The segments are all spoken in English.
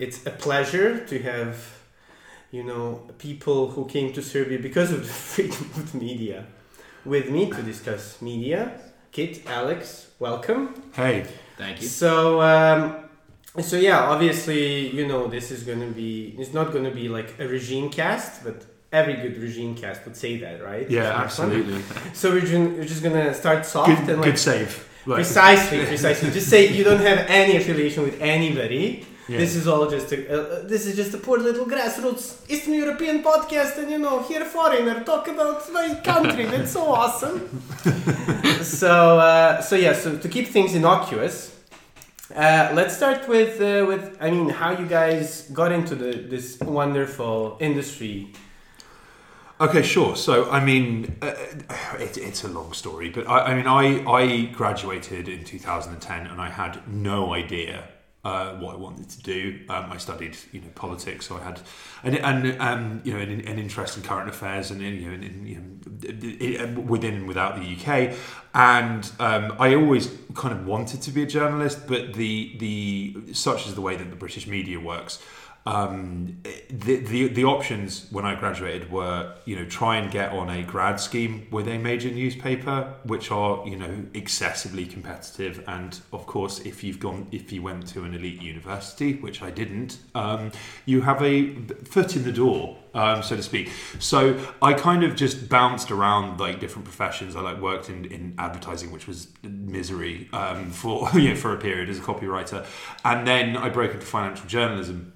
it's a pleasure to have, you know, people who came to Serbia because of the freedom of the media with me to discuss media. Kit, Alex, welcome. Hey. Thank you. So, um, so yeah, obviously, you know, this is going to be, it's not going to be like a regime cast, but every good regime cast would say that, right? Yeah, It's not fun. absolutely. So we're, ju- we're just going to start soft Good, and like good save. Like, Precisely, precisely. Just say you don't have any affiliation with anybody. Yeah. This is all just a, uh, this is just a poor little grassroots Eastern European podcast, and you know, here a foreigner talk about my country. That's so awesome. so, uh, so yeah. So to keep things innocuous, uh, let's start with uh, with I mean, how you guys got into the this wonderful industry. Okay, sure. So, I mean, uh, it, it's a long story, but I, I mean, I, I graduated in 2010 and I had no idea uh, what I wanted to do. Um, I studied, you know, politics, so I had, and, and um, you know, an, an interest in current affairs and you know, in, you know, within and without the UK. And um, I always kind of wanted to be a journalist, but the the such is the way that the British media works um, the, the the options when I graduated were you know try and get on a grad scheme with a major newspaper, which are you know excessively competitive, and of course if you've gone if you went to an elite university, which I didn't, um, you have a foot in the door. Um, so to speak. So I kind of just bounced around like different professions. I like worked in, in advertising, which was misery um, for you know, for a period as a copywriter, and then I broke into financial journalism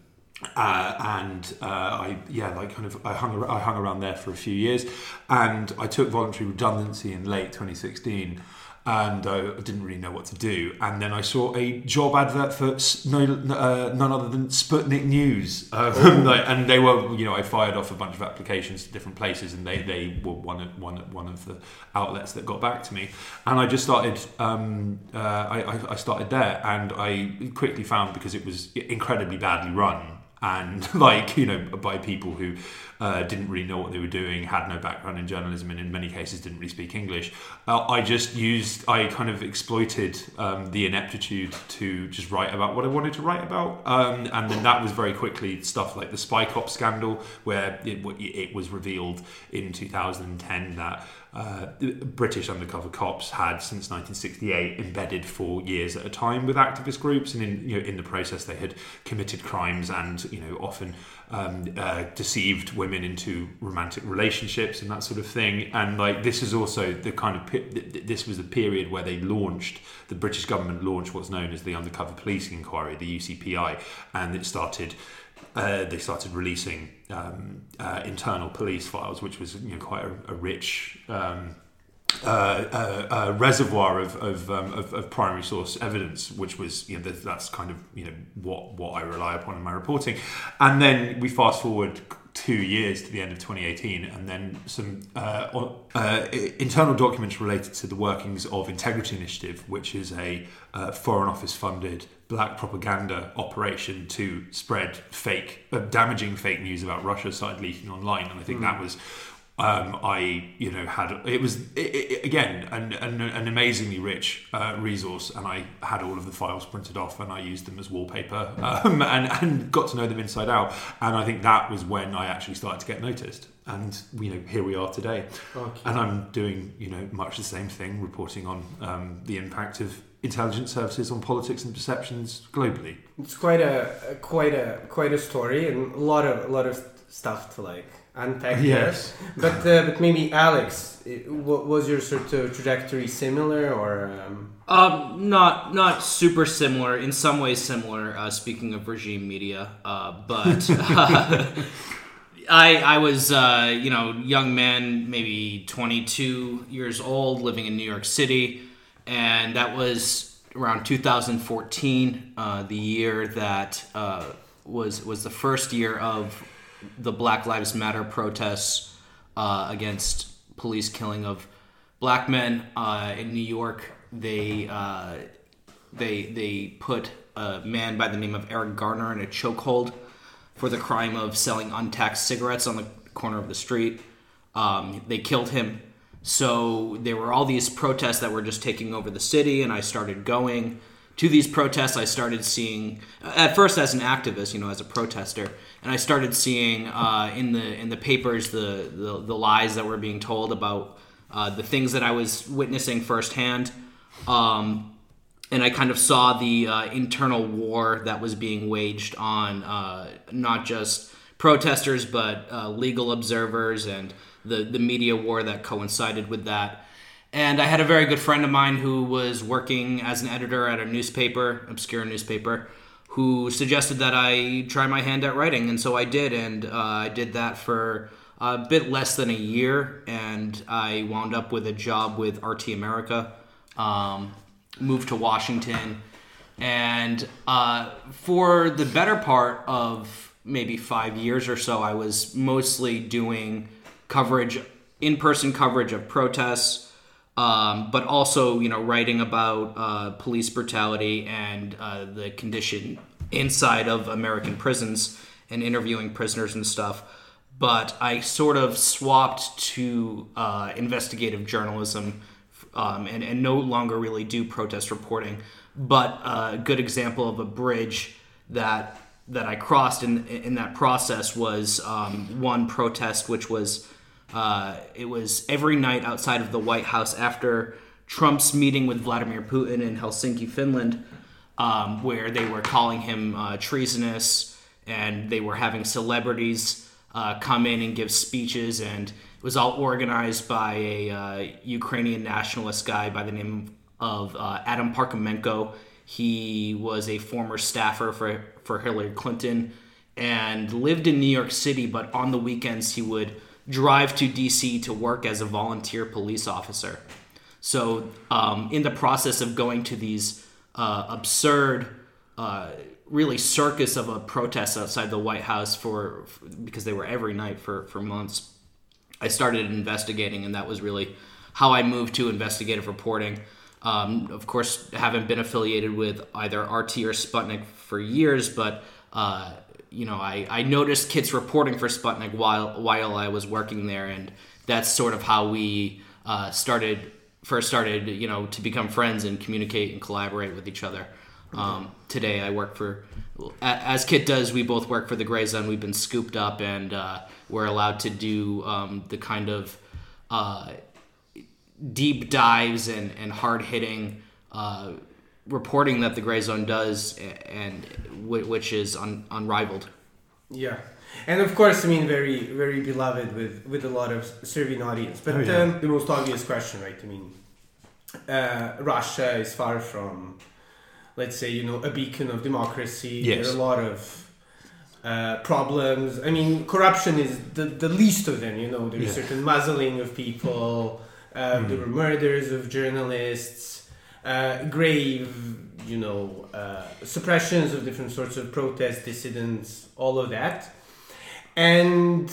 uh, and uh, I yeah like kind of I hung I hung around there for a few years, and I took voluntary redundancy in late 2016. And I didn't really know what to do. And then I saw a job advert for no, uh, none other than Sputnik News. Um, and they were, you know, I fired off a bunch of applications to different places, and they, they were one of, one, one of the outlets that got back to me. And I just started, um, uh, I, I- I started there, and I quickly found because it was incredibly badly run and like you know by people who uh, didn't really know what they were doing had no background in journalism and in many cases didn't really speak english. Uh, i just used i kind of exploited um, the ineptitude to just write about what i wanted to write about. Um, and then that was very quickly stuff like the spy cop scandal where it, it was revealed in 2010 that uh, British undercover cops had since 1968 embedded for years at a time with activist groups, and in you know in the process they had committed crimes and you know often um, uh, deceived women into romantic relationships and that sort of thing. And like this is also the kind of this was the period where they launched the British government launched what's known as the Undercover Policing Inquiry, the UCPI, and it started uh, they started releasing um, uh, internal police files, which was you know, quite a, a rich um, uh, uh, uh, reservoir of of, um, of of primary source evidence, which was you know that's, kind of you know what what I rely upon in my reporting, and then we fast forward two years to the end of 2018, and then some uh, uh, internal documents related to the workings of Integrity Initiative, which is a uh, Foreign Office funded black propaganda operation to spread fake, uh, damaging fake news about Russia started leaking online, and I think that was. Um, I, you know, had it was it, it, again an, an, an amazingly rich uh, resource, and I had all of the files printed off, and I used them as wallpaper, um, and and got to know them inside out. And I think that was when I actually started to get noticed, and you know, here we are today. Okay. And I'm doing, you know, much the same thing, reporting on um, the impact of intelligence services on politics and perceptions globally. It's quite a, a quite a quite a story and a lot of a lot of stuff to like unpack. there. Yes. But uh, but maybe Alex, it, wa- was your sort of trajectory similar or? Um, Um, not not super similar. In some ways, similar. Uh, speaking of regime media, uh, but I I was uh, you know young man, maybe 22 years old, living in New York City, and that was around 2014, uh, the year that uh, was was the first year of the Black Lives Matter protests uh, against police killing of black men uh, in New York. They uh, they they put a man by the name of Eric Garner in a chokehold for the crime of selling untaxed cigarettes on the corner of the street. Um, they killed him. So there were all these protests that were just taking over the city, and I started going to these protests, I started seeing at first as an activist, you know, as a protester, and I started seeing uh, in the in the papers the, the, the lies that were being told about uh, the things that I was witnessing firsthand. Um, and I kind of saw the uh, internal war that was being waged on uh, not just protesters, but uh, legal observers and the, the media war that coincided with that. And I had a very good friend of mine who was working as an editor at a newspaper, obscure newspaper, who suggested that I try my hand at writing. And so I did. And uh, I did that for a bit less than a year. And I wound up with a job with RT America, um, moved to Washington. And uh, for the better part of maybe five years or so, I was mostly doing coverage, in person coverage of protests um, but also you know writing about uh, police brutality and uh, the condition inside of American prisons and interviewing prisoners and stuff. But I sort of swapped to uh, investigative journalism um, and, and no longer really do protest reporting. But a good example of a bridge that that I crossed in in that process was um, one protest, which was uh, it was every night outside of the White House after Trump's meeting with Vladimir Putin in Helsinki, Finland, um, where they were calling him uh, treasonous and they were having celebrities uh, come in and give speeches. And it was all organized by a uh, Ukrainian nationalist guy by the name of uh, Adam Parkhomenko. He was a former staffer for, for Hillary Clinton and lived in New York City, but on the weekends he would drive to DC to work as a volunteer police officer. So, um, in the process of going to these uh, absurd, uh, really circus of a protest outside the White House for, for, because they were every night for, for months, I started investigating, and that was really how I moved to investigative reporting. Um, of course, haven't been affiliated with either RT or Sputnik for years, but uh, you know, I, I noticed Kit's reporting for Sputnik while while I was working there, and that's sort of how we uh, started first started, you know, to become friends and communicate and collaborate with each other. Um, today, I work for, as Kit does, we both work for the Grayzone. We've been scooped up, and uh, we're allowed to do um, the kind of uh, deep dives and, and hard hitting uh, reporting that the Grayzone does, and which is un, unrivaled. Yeah, and of course, I mean, very very beloved with with a lot of Serbian audience. But oh, yeah. um, the most obvious question, right? I mean, uh, Russia is far from, let's say, you know, a beacon of democracy. Yes. There are a lot of uh, problems. I mean, corruption is the, the least of them. You know, there's yeah. certain muzzling of people. Uh, mm. There were murders of journalists uh, grave, you know, uh, suppressions of different sorts of protests, dissidents, all of that, and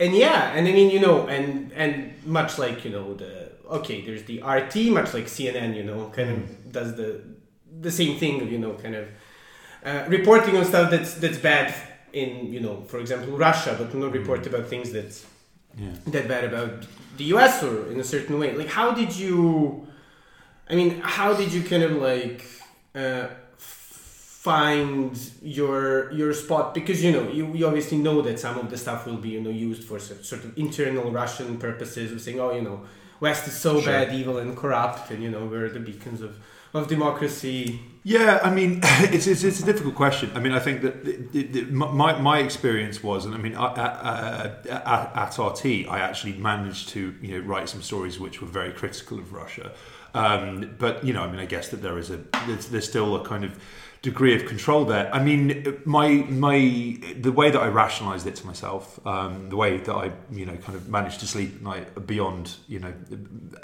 and yeah, and I mean, you know, and and much like you know the okay, there's the RT, much like CNN, you know, kind of mm. does the the same thing, you know, kind of uh, reporting on stuff that's that's bad in you know, for example, Russia, but not report mm. about things that's yeah. that bad about the US or in a certain way. Like, how did you? I mean, how did you kind of like uh, find your your spot? Because you know, you, you obviously know that some of the stuff will be you know used for sort of internal Russian purposes of saying, oh, you know, West is so sure. bad, evil, and corrupt, and you know, we're the beacons of of democracy. Yeah, I mean, it's, it's, it's, a difficult question. I mean, I think that the, the, the, my, my experience was, and I mean, at, at, at, RT, I actually managed to you know write some stories which were very critical of Russia. Um, but you know, I mean, I guess that there is a there's, there's still a kind of degree of control there. I mean, my my the way that I rationalised it to myself, um, the way that I you know kind of managed to sleep like beyond you know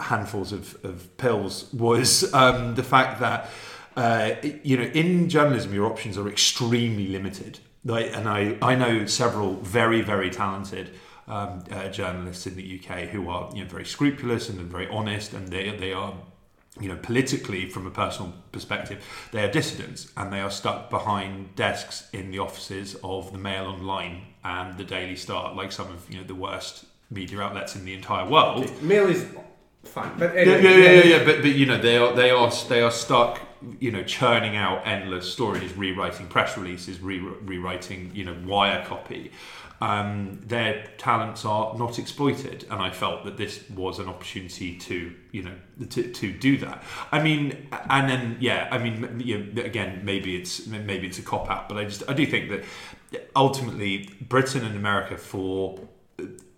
handfuls of, of pills was um, the fact that uh, you know in journalism your options are extremely limited. Like, and I I know several very very talented. Um, uh, journalists in the UK who are you know very scrupulous and very honest, and they they are you know, politically, from a personal perspective, they are dissidents and they are stuck behind desks in the offices of the Mail Online and the Daily Star, like some of you know the worst media outlets in the entire world. Mail is fine, but anyway, yeah, yeah, yeah, yeah, yeah, But but you know they are they are they are stuck you know churning out endless stories, rewriting press releases, re- rewriting you know wire copy. Um, their talents are not exploited, and I felt that this was an opportunity to you know to, to do that. I mean, and then yeah, I mean, you know, again, maybe it's maybe it's a cop out, but I just I do think that ultimately Britain and America for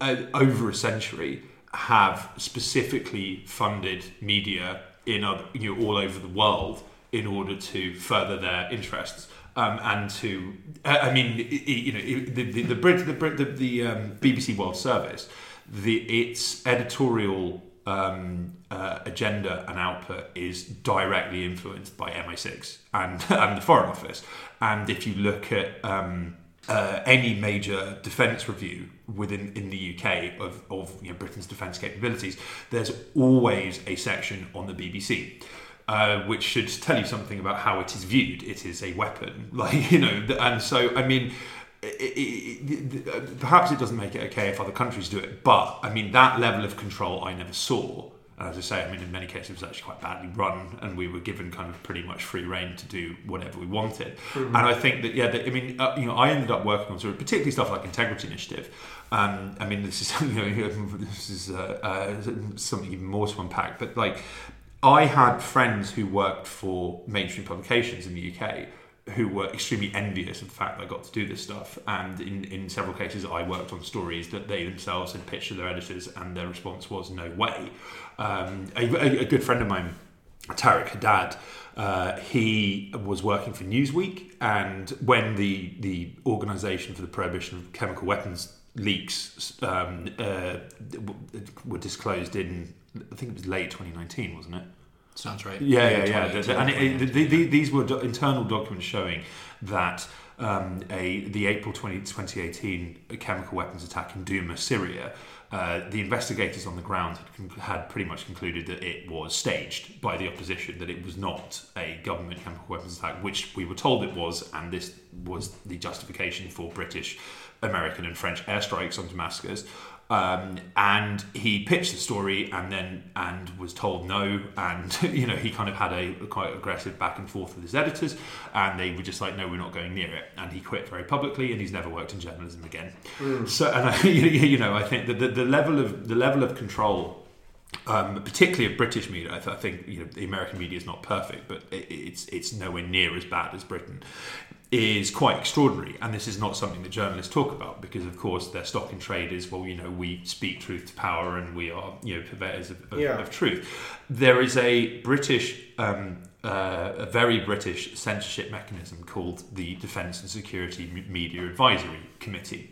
uh, over a century have specifically funded media in other, you know, all over the world in order to further their interests. Um, and to, uh, I mean, you know, the the the, Brit, the, the, the um, BBC World Service, the its editorial um, uh, agenda and output is directly influenced by MI6 and and the Foreign Office. And if you look at um, uh, any major defence review within in the UK of, of you know, Britain's defence capabilities, there's always a section on the BBC. Uh, which should tell you something about how it is viewed. It is a weapon, like you know, and so I mean, it, it, it, perhaps it doesn't make it okay if other countries do it, but I mean that level of control I never saw. And as I say, I mean, in many cases, it was actually quite badly run, and we were given kind of pretty much free reign to do whatever we wanted. Mm-hmm. And I think that, yeah, that, I mean, uh, you know, I ended up working on sort of particularly stuff like Integrity Initiative. Um, I mean, this is you know, this is uh, uh, something even more to unpack, but like, I had friends who worked for mainstream publications in the UK who were extremely envious of the fact that I got to do this stuff. And in, in several cases, I worked on stories that they themselves had pitched to their editors, and their response was no way. Um, a, a, good friend of mine, Tareq Haddad, uh, he was working for Newsweek, and when the the organisation for the prohibition of chemical weapons leaks um, uh, were disclosed in, I think it was late 2019, wasn't it? Sounds right. Yeah, yeah, yeah. The, the, and it, it, the, these were do- internal documents showing that um, a the April 20, 2018 chemical weapons attack in Douma, Syria. Uh, the investigators on the ground had, had, pretty much concluded that it was staged by the opposition, that it was not a government chemical weapons attack, which we were told it was, and this was the justification for British, American, and French airstrikes on Damascus. Um, and he pitched the story and then and was told no. And you know he kind of had a, a, quite aggressive back and forth with his editors. And they were just like no we're not going near it. And he quit very publicly and he's never worked in journalism again. Mm. so and I, you know I think that the, the level of the level of control um, particularly of British media, I, th- I, think you know the American media is not perfect, but it, it's it's nowhere near as bad as Britain is quite extraordinary. And this is not something that journalists talk about because, of course, their stock in trade is well, you know, we speak truth to power and we are, you know, purveyors of, of, yeah. of truth. There is a British, um, uh, a very British censorship mechanism called the Defence and Security Media Advisory Committee,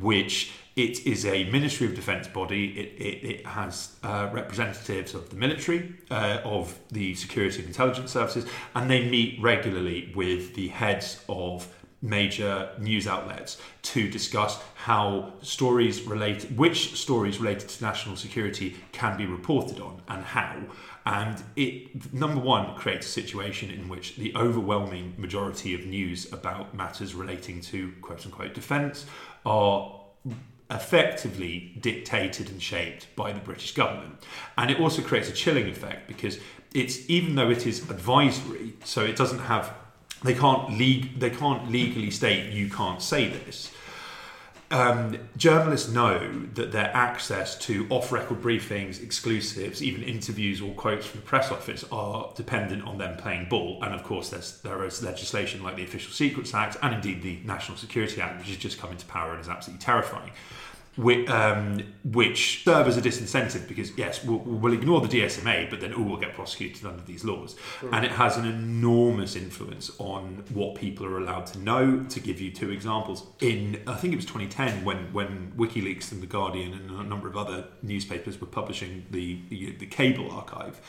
which it is a Ministry of Defence body. It, it, it has uh, representatives of the military, uh, of the security and intelligence services, and they meet regularly with the heads of major news outlets to discuss how stories relate, which stories related to national security can be reported on and how. And it, number one, creates a situation in which the overwhelming majority of news about matters relating to quote unquote defence are effectively dictated and shaped by the British government. And it also creates a chilling effect because it's even though it is advisory, so it doesn't have they can't leg- they can't legally state you can't say this. Um, journalists know that their access to off-record briefings, exclusives, even interviews or quotes from the press office are dependent on them playing ball. And of course, there's there is legislation like the Official Secrets Act and indeed the National Security Act, which has just come into power and is absolutely terrifying which, um, which serve as a disincentive because yes, we'll, we'll, ignore the DSMA, but then all will get prosecuted under these laws, mm. and it has an enormous influence on what people are allowed to know. To give you two examples, in I think it was 2010 when when WikiLeaks and the Guardian and a number of other newspapers were publishing the the, the cable archive,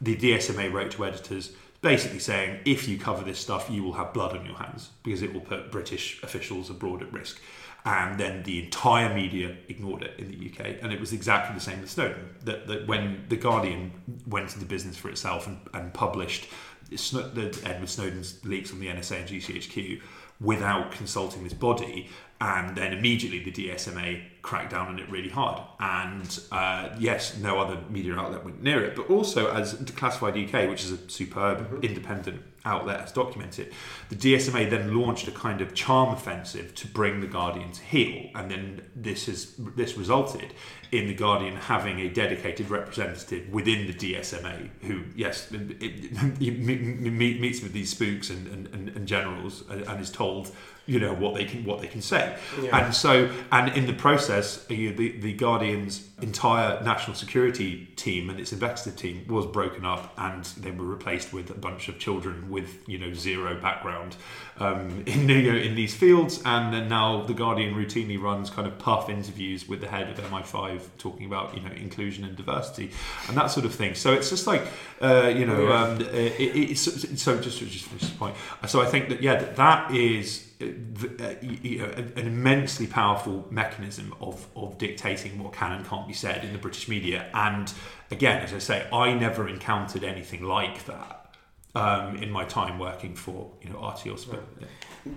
the DSMA wrote to editors basically saying if you cover this stuff, you will have blood on your hands because it will put British officials abroad at risk and then the entire media ignored it in the UK. And it was exactly the same with Snowden. That, that when the Guardian went into business for itself and, and published Edward Snowden's leaks on the NSA and GCHQ, without consulting this body. And then immediately the DSMA cracked down on it really hard. And uh, yes, no other media outlet went near it. But also, as Declassified UK, which is a superb independent outlet, has documented, the DSMA then launched a kind of charm offensive to bring the Guardian to heel. And then this has this resulted in the Guardian having a dedicated representative within the DSMA, who yes, it, it, meets with these spooks and, and, and generals and, and is told you know what they can what they can say. Yeah. and so and in the process the the guardian's entire national security team and its investigative team was broken up and they were replaced with a bunch of children with you know zero background um, in you know, in these fields. And then now the guardian routinely runs kind of puff interviews with the head of mi5 talking about you know inclusion and diversity and that sort of thing. So it's just like uh, you know um, it, it's so just just finish this point. So i think that yeah that, that is uh, you know, an immensely powerful mechanism of, of dictating what can and can't be said in the British media. And again, as I say, I never encountered anything like that um, in my time working for you know Artios. But, yeah.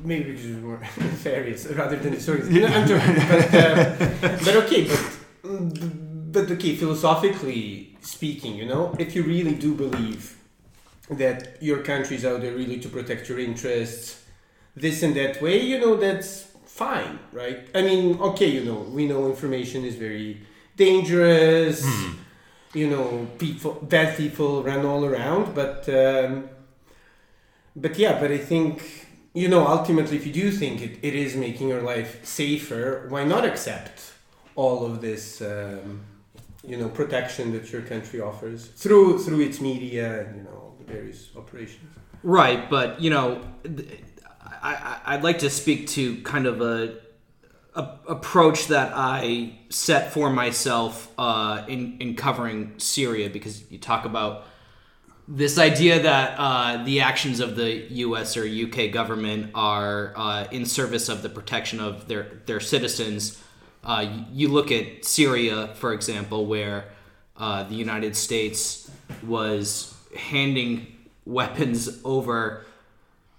Maybe because more nefarious rather than stories. No, I'm joking, but, uh, but okay, but but okay, philosophically speaking, you know, if you really do believe that your country's out there really to protect your interests this and that way, you know, that's fine, right? I mean, okay, you know, we know information is very dangerous. Mm. You know, people, bad people run all around, but um, but yeah, but I think you know, ultimately, if you do think it, it is making your life safer, why not accept all of this? Um, you know, protection that your country offers through through its media and you know the various operations. Right, but you know. Th- I, would like to speak to kind of a, a, approach that I set for myself uh, in in covering Syria because you talk about this idea that uh, the actions of the U.S. or U.K. government are uh, in service of the protection of their their citizens. Uh, you look at Syria, for example, where uh, the United States was handing weapons over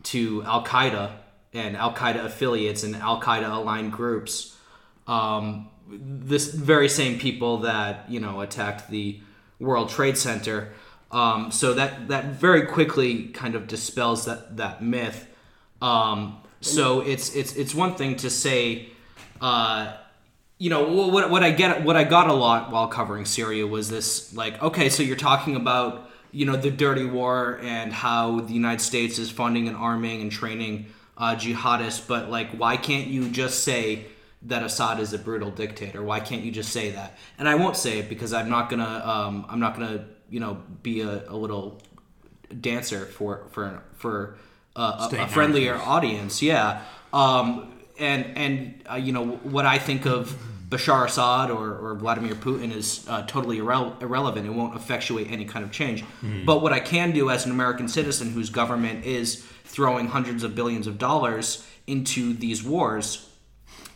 to Al Qaeda and Al Qaeda affiliates and Al Qaeda aligned groups. Um, this very same people that you know attacked the World Trade Center. Um, so that that very quickly kind of dispels that that myth. Um, so it's it's it's one thing to say, uh, you know, what what I get what I got a lot while covering Syria was this like, okay, so you're talking about you know the dirty war and how the United States is funding and arming and training uh, jihadists, but like, why can't you just say that Assad is a brutal dictator? Why can't you just say that? And I won't say it because I'm not gonna, um, I'm not gonna, you know, be a, a little dancer for for for uh, a, a, friendlier audience. Yeah. Um, and and uh, you know what I think of Bashar Assad or, or Vladimir Putin is uh, totally irre- irrelevant. It won't effectuate any kind of change. Mm. But what I can do as an American citizen whose government is throwing hundreds of billions of dollars into these wars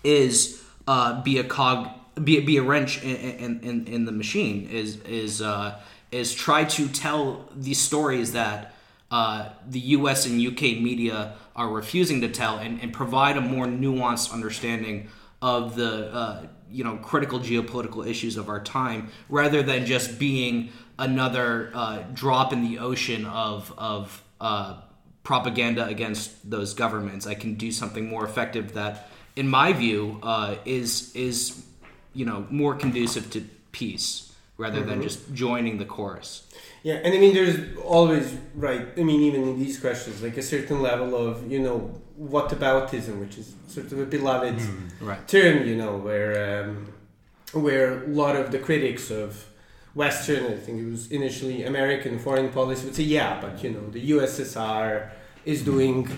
is uh, be a cog, be, be a wrench in, in, in the machine. Is is uh, is try to tell these stories that uh, the U.S. and U.K. media are refusing to tell, and, and provide a more nuanced understanding of the uh, you know critical geopolitical issues of our time rather than just being another uh, drop in the ocean of of uh, propaganda against those governments. I can do something more effective that, in my view, uh, is is you know more conducive to peace rather mm-hmm. than just joining the chorus. Yeah, and I mean, there's always right. I mean, even in these questions, like a certain level of you know whataboutism, which is sort of a beloved mm, right. term, you know, where um, where a lot of the critics of Western, I think it was initially American foreign policy, would say, yeah, but you know, the USSR is doing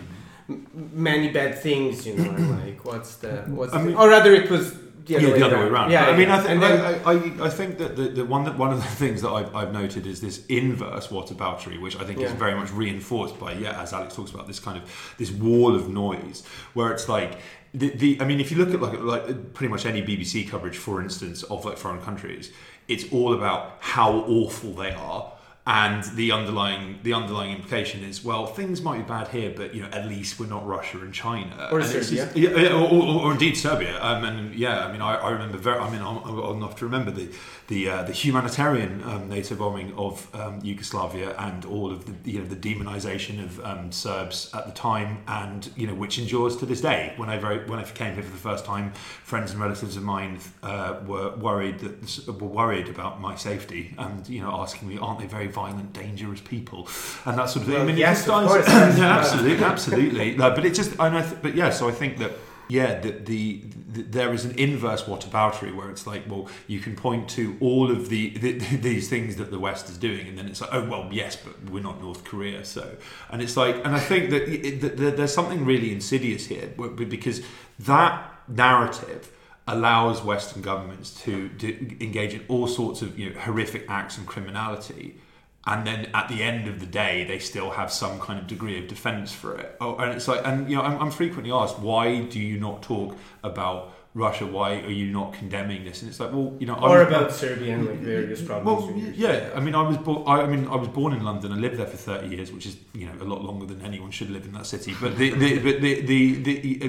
many bad things, you know, like what's the what's I mean, or rather it was the other, yeah, way, the other around. way around. Yeah, I mean, I, think, then, I, I, I, think that the, the one that one of the things that I've, I've noted is this inverse whataboutery, which I think yeah. is very much reinforced by yeah, as Alex talks about this kind of this wall of noise, where it's like the, the I mean, if you look at like like pretty much any BBC coverage, for instance, of like foreign countries, it's all about how awful they are and the underlying the underlying implication is well things might be bad here but you know at least we're not Russia and China Or and Serbia. just- yeah, yeah, or, or, or indeed Serbia um, and yeah I mean I, I remember very I mean I'm, I'm old enough to remember the the uh, the humanitarian um, NATO bombing of um, Yugoslavia and all of the you know the demonization of um, Serbs at the time and you know which endures to this day. When I very when I came here for the first time friends and relatives of mine uh, were worried that were worried about my safety and you know asking me aren't they very violent dangerous people? And that sort of thing. Well, I mean yes, of course, absolutely absolutely. No, but it just I th- but yeah so I think that yeah, the, the there is an inverse whataboutery where it's like, well, you can point to all of the, the these things that the West is doing, and then it's like, oh well, yes, but we're not North Korea, so. And it's like, and I think that, it, that there's something really insidious here because that narrative allows Western governments to do, engage in all sorts of you know, horrific acts and criminality and then at the end of the day they still have some kind of degree of defense for it oh, and it's like and you know I'm, I'm frequently asked why do you not talk about Russia why are you not condemning this and it's like well you know or was- about Serbia and like various problems. well, yeah. I mean, I was born. I, I mean, I was born in London. I lived there for thirty years, which is you know a lot longer than anyone should live in that city. But the, the, but the, the, the, uh,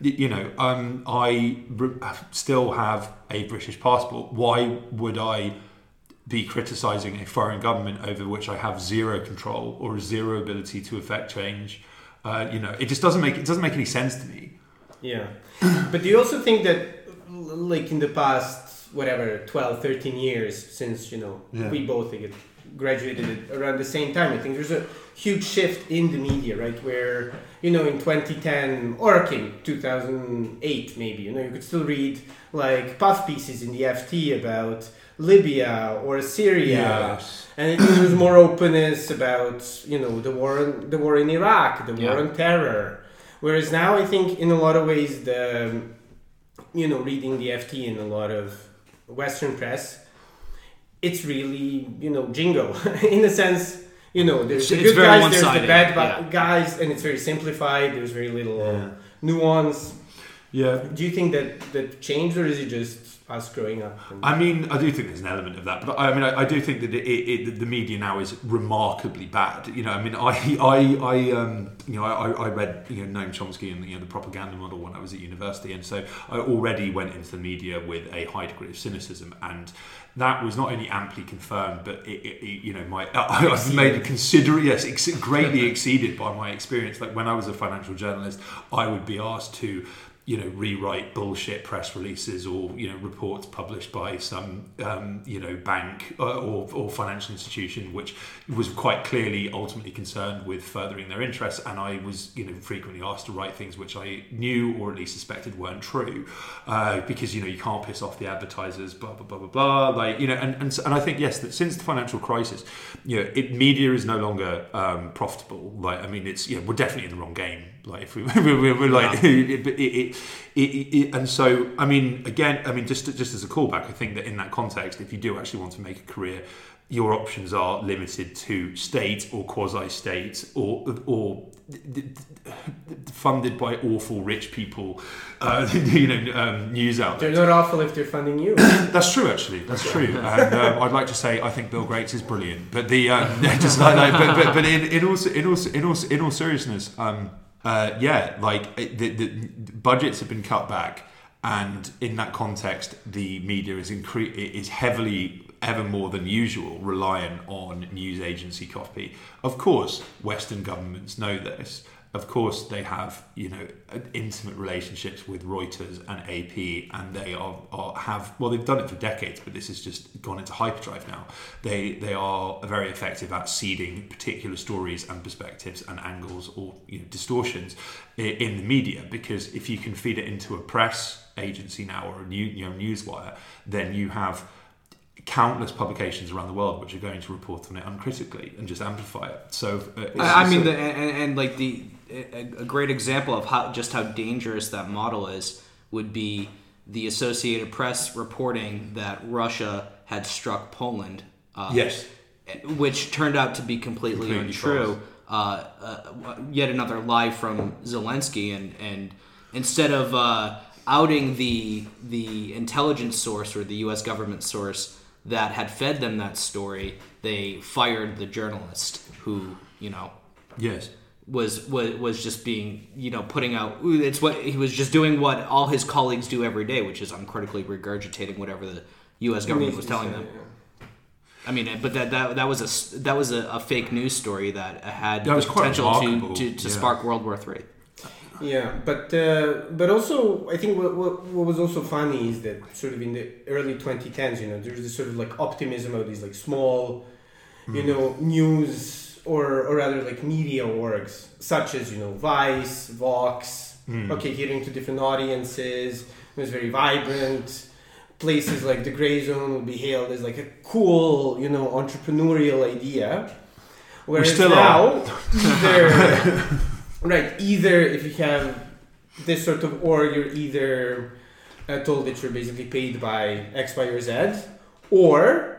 you know, um, I still have a British passport. Why would I? Be criticising a foreign government over which I have zero control or zero ability to affect change. Uh, you know, it just doesn't make it doesn't make any sense to me. Yeah. but do you also think that, like in the past, whatever, 12, 13 years since, you know, Yeah. we both graduated around the same time, I think there's a huge shift in the media, right? Where, you know, in 2010 or okay, 2008 maybe, you know, you could still read like puff pieces in the FT about Libya or Syria Yes. and it, was more openness about you know the war in, the war in Iraq, the war Yeah. on terror. Whereas now, I think in a lot of ways, the you know reading the FT in a lot of Western press, it's really you know jingo in a sense. You know, there's the It's- good guys, there's the bad yeah. guys, and it's very simplified. There's very little Yeah. nuance. Yeah. Do you think that that changed, or is it just us growing up? and- I mean, I do think there's an element of that, but I mean, I, I do think that it, it, it, the media now is remarkably bad. You know, I mean, I, I, I um, you know, I, I read you know Noam Chomsky and you know the propaganda model when I was at university, and so I already went into the media with a high degree of cynicism, and that was not only amply confirmed, but it, it, it, you know, my I was made consider yes, ex- greatly exceeded by my experience. Like when I was a financial journalist, I would be asked to you know rewrite bullshit press releases or you know reports published by some um, you know bank uh, or, or financial institution which was quite clearly ultimately concerned with furthering their interests. And I was you know frequently asked to write things which I knew or at least suspected weren't true uh, because you know you can't piss off the advertisers blah blah blah blah blah. Like you know and and, and I think yes that since the financial crisis you know it media is no longer um, profitable. Like I mean it's you know we're definitely in the wrong game like if we we're, we're like it, it, it, it, it, and so I mean again I mean just just as a callback I think that in that context if you do actually want to make a career your options are limited to state or quasi-state or or funded by awful rich people uh, you know um, news outlets They're not awful if they're funding you. that's true, actually. That's true. And um, I'd like to say I think Bill Gates is brilliant, but the um, just like, like but, but, but in, in all in all in all in all seriousness, um, uh, yeah, like the, the budgets have been cut back, and in that context, the media is incre- is heavily ever more than usual reliant on news agency copy. Of course, Western governments know this. Of course, they have you know intimate relationships with Reuters and AP, and they are, are have well they've done it for decades, but this has just gone into hyperdrive now. They they are very effective at seeding particular stories and perspectives and angles or you know, distortions in the media because if you can feed it into a press agency now or a new you know newswire, then you have countless publications around the world which are going to report on it uncritically and just amplify it. So uh, it's- I, I mean, so- the, and, and like the a, a great example of how just how dangerous that model is would be the Associated Press reporting that Russia had struck Poland. Uh, yes. which turned out to be completely, Completely untrue. Uh, uh, yet another lie from Zelensky, and and instead of uh, outing the the intelligence source or the U.S. government source that had fed them that story, they fired the journalist who, you know, Yes. Was was was just being you know putting out it's what he was just doing what all his colleagues do every day which is uncritically regurgitating whatever the US government was telling them. I mean but that that, that was a s- that was a, a fake news story that had That was the potential to, to, to yeah. spark World War 3 Yeah, but uh, but also I think what, what what was also funny is that sort of in the early 2010s, you know, there's this sort of like optimism of these like small, you know, news or or rather like media orgs such as you know Vice, Vox. Okay, hearing to different audiences. It was very vibrant. Places like the Grayzone would be hailed as like a cool, you know, entrepreneurial idea. Whereas still now, either Right. Either if you have this sort of org, you're either uh, told that you're basically paid by X, Y, or Z, or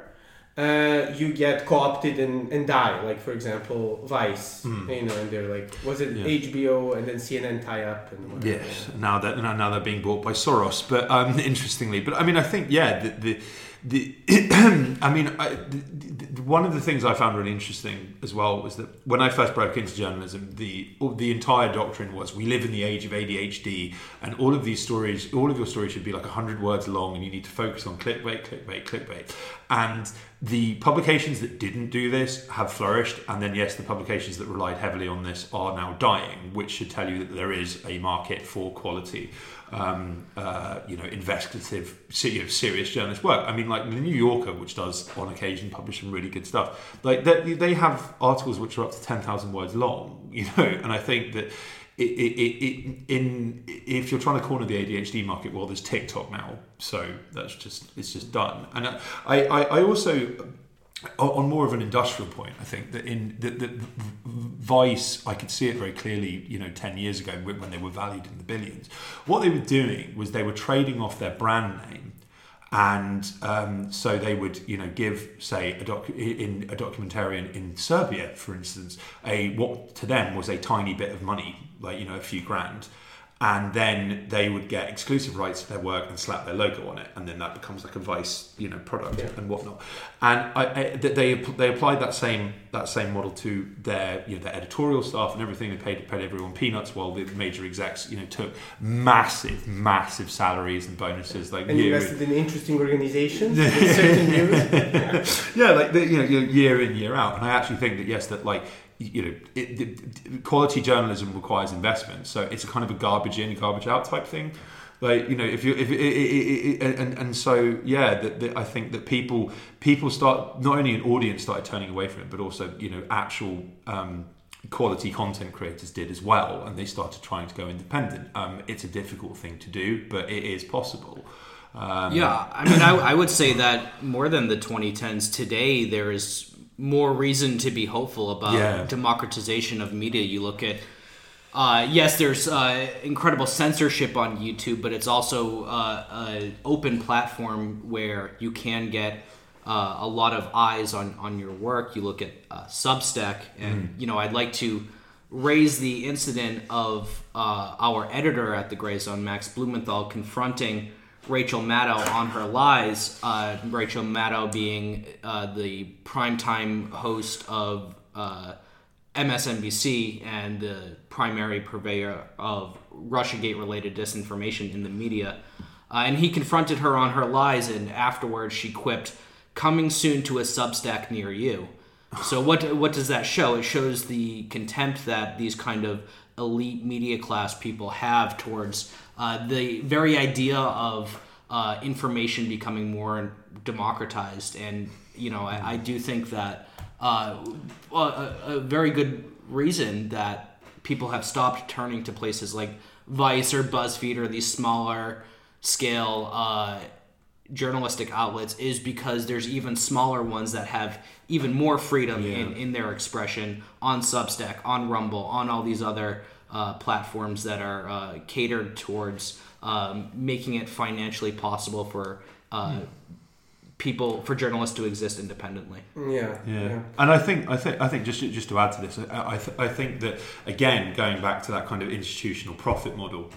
uh, you get co-opted and, and die. Like for example, Vice. You know, and they're like, was it Yeah. HBO and then CNN tie up and whatever. Yes, now that now now they're being bought by Soros. But um, interestingly, but I mean, I think yeah, the the, the I mean, I, the, the, one of the things I found really interesting as well was that when I first broke into journalism, the the entire doctrine was we live in the age of ADHD, and all of these stories, all of your stories should be like hundred words long, and you need to focus on clickbait, clickbait, clickbait, and the publications that didn't do this have flourished, and then yes, the publications that relied heavily on this are now dying, which should tell you that there is a market for quality, um, uh, you know, investigative, serious journalist work. I mean, like the New Yorker, which does on occasion publish some really good stuff. Like they, they have articles which are up to ten thousand words long, you know, and I think that. It, it, it, in if you're trying to corner the ADHD market, well, there's TikTok now, so that's just it's just done. And I, I, I also on more of an industrial point, I think that in that Vice, I could see it very clearly. You know, ten years ago when when they were valued in the billions, what they were doing was they were trading off their brand name, and um, so they would, you know, give say a doc in a documentarian in Serbia, for instance, a what to them was a tiny bit of money, like you know, a few grand. And then they would get exclusive rights to their work and slap their logo on it, and then that becomes like a Vice, you know, product Yeah. and whatnot. And I, I, they they applied that same that same model to their you know their editorial staff and everything. They paid paid everyone peanuts, while the major execs you know took massive massive salaries and bonuses like And year in- invested in interesting organizations views. yeah, like the, you know, year in year out. And I actually think that yes, that like you know, it, it, quality journalism requires investment. So it's a kind of a garbage in, garbage out type thing. Like you know, if you if it, and and so yeah, that, that I think that people people start not only an audience started turning away from it, but also you know actual. Um, quality content creators did as well and they started trying to go independent um, it's a difficult thing to do but it is possible um, Yeah, I mean, I, I would say that more than the 2010s, today there is more reason to be hopeful about Yeah. democratization of media. You look at, uh, yes, there's uh, incredible censorship on YouTube, but it's also uh, an open platform where you can get uh, a lot of eyes on, on your work. You look at uh, Substack, and you know, I'd like to raise the incident of uh, our editor at the Grayzone, Max Blumenthal, confronting Rachel Maddow on her lies. Uh, Rachel Maddow being uh, the primetime host of uh, MSNBC and the primary purveyor of Russiagate related disinformation in the media. Uh, and he confronted her on her lies, and afterwards she quipped, Coming soon to a Substack near you. So what what does that show? It shows the contempt that these kind of elite media class people have towards uh, the very idea of uh, information becoming more democratized. And you know, I, I do think that uh, a, a very good reason that people have stopped turning to places like Vice or BuzzFeed or these smaller scale uh, journalistic outlets is because there's even smaller ones that have even more freedom in, in their expression on Substack, on Rumble, on all these other uh, platforms that are uh, catered towards um, making it financially possible for uh, people, for journalists to exist independently. Yeah, Yeah. and I think I think I think just just to add to this, I I, th- I think that again going back to that kind of institutional profit model,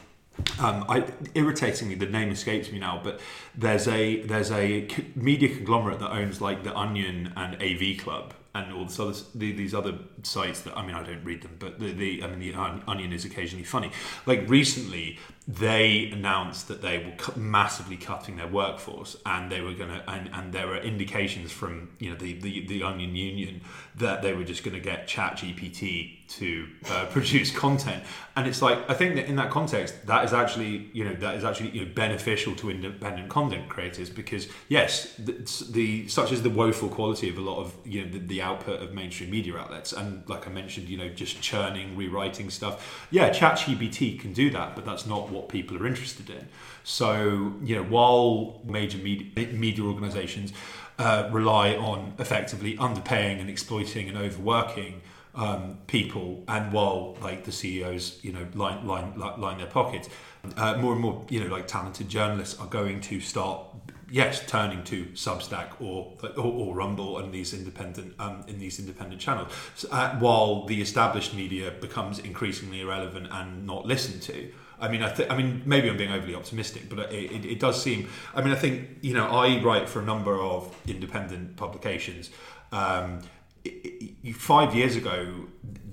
Um, I, irritatingly, the name escapes me now, but there's a there's a media conglomerate that owns like the Onion and AV Club and all this other the, these other sites that I mean I don't read them, but the, the I mean the Onion is occasionally funny. Like recently, they announced that they were cu- massively cutting their workforce, and they were going to and, and there were indications from you know the the, the Onion Union that they were just going to get Chat GPT to uh, produce content, and it's like I think that in that context, that is actually you know that is actually you know, beneficial to independent content creators because yes, the, the such as the woeful quality of a lot of you know the, the output of mainstream media outlets, and like I mentioned, you know just churning, rewriting stuff. Yeah, ChatGPT can do that, but that's not what people are interested in. So you know, while major media, media organisations uh, rely on effectively underpaying and exploiting and overworking um, people, and while like the CEOs, you know, line line line their pockets, uh, more and more, you know, like talented journalists are going to start, yes, turning to Substack or or, or Rumble and these independent um, in these independent channels, so, uh, while the established media becomes increasingly irrelevant and not listened to. I mean, I, th- I mean, maybe I'm being overly optimistic, but it, it, it does seem. I mean, I think you know, I write for a number of independent publications. Um, it, it, five years ago,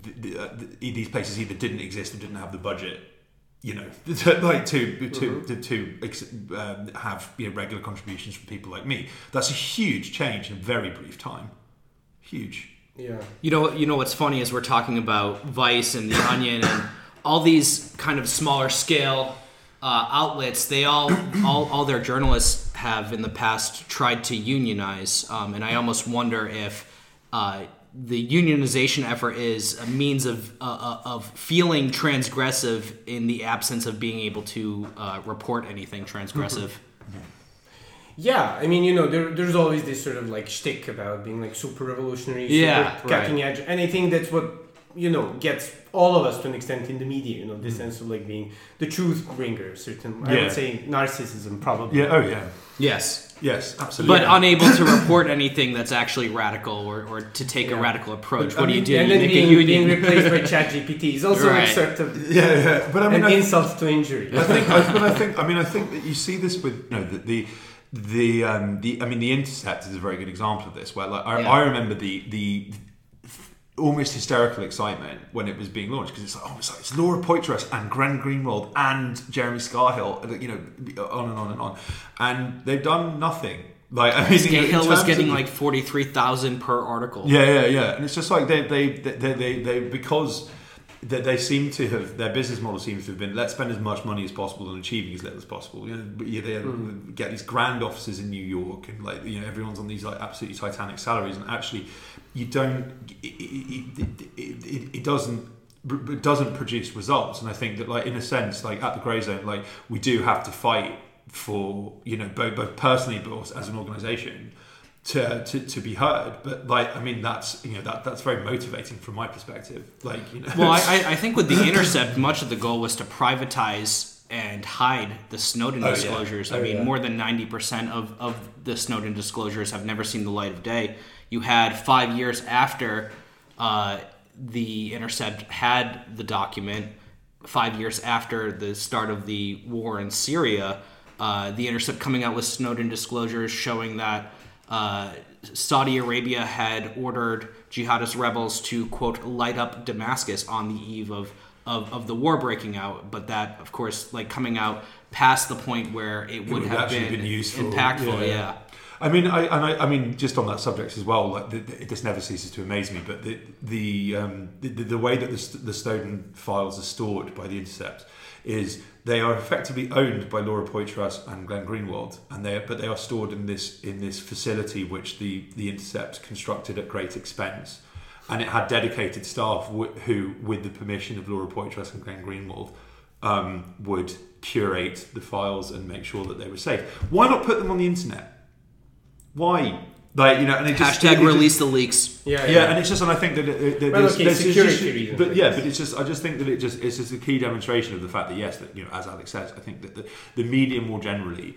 th- th- uh, th- these places either didn't exist or didn't have the budget, you know, to, like to to to, to um, have you know, regular contributions from people like me. That's a huge change in a very brief time. Huge. Yeah. You know, you know what's funny is we're talking about Vice and the Onion and all these kind of smaller scale uh, outlets. They all, all, all their journalists have in the past tried to unionize, um, and I almost wonder if uh, the unionization effort is a means of uh, uh, of feeling transgressive in the absence of being able to uh, report anything transgressive. Yeah, I mean, you know, there, there's always this sort of like shtick about being like super revolutionary, Yeah, super cutting edge, and I think that's what you know gets all of us to an extent in the media. You know, this sense of like being the truth bringer. Certain, I would say, narcissism probably. Yeah. Oh yeah. Yes. Yes. Absolutely. But unable to report anything that's actually radical or, or to take a radical approach. But, I what do you mean, do? And You then make a being, union. being replaced by ChatGPT is also Right. a sort of yeah, yeah. But I mean, an I, insult to injury. I think, I, but I think, I mean, I think that you see this with you know the the the, um, the I mean, the Intercept is a very good example of this. Where like I, Yeah. I remember the the almost hysterical excitement when it was being launched because it's like oh it's like it's Laura Poitras and Glenn Greenwald and Jeremy Scahill uh, you know on and on and on and they've done nothing like I mean in Hill was getting of- like forty three thousand per article. yeah, yeah, yeah. And it's just like they, they, they, they, they because they, they seem to have their business model seems to have been let's spend as much money as possible and achieving as little as possible. You know, they hmm. get these grand offices in New York and like you know everyone's on these like absolutely titanic salaries and actually you don't it, it, it, it, doesn't it doesn't produce results and I think that like in a sense like at the Grayzone like we do have to fight for you know both, both personally but also as an organization to, to, to be heard but like i mean that's you know that that's very motivating from my perspective like you know Well, I, I- I think with the Intercept, much of the goal was to privatize and hide the Snowden Oh, yeah. disclosures. I Oh, mean, yeah. more than 90% of, of the Snowden disclosures have never seen the light of day. You had five years after uh, the Intercept had the document, five years after the start of the war in Syria, uh, the Intercept coming out with Snowden disclosures showing that uh, Saudi Arabia had ordered jihadist rebels to quote light up Damascus on the eve of, of, of the war breaking out, but that of course like coming out past the point where it would, would have been, been useful, impactful. yeah. Yeah. I mean, I and I, I mean, just on that subject as well. Like, the, the, this never ceases to amaze me. But the the um, the, the way that the, the Snowden files are stored by the Intercept is they are effectively owned by Laura Poitras and Glenn Greenwald, and they but they are stored in this in this facility which the the Intercept constructed at great expense, and it had dedicated staff wh- who, with the permission of Laura Poitras and Glenn Greenwald, um, would curate the files and make sure that they were safe. Why not put them on the internet? Why? Like you know, and it just it Hashtag just- release the leaks. yeah, yeah, and it's just, and I think that, it, that Well, there's, okay, there's security just- reasons, but yeah, but it's just, I just think that it just, it's just a key demonstration of the fact that yes, that you know, as Alex says, I think that the, the media more generally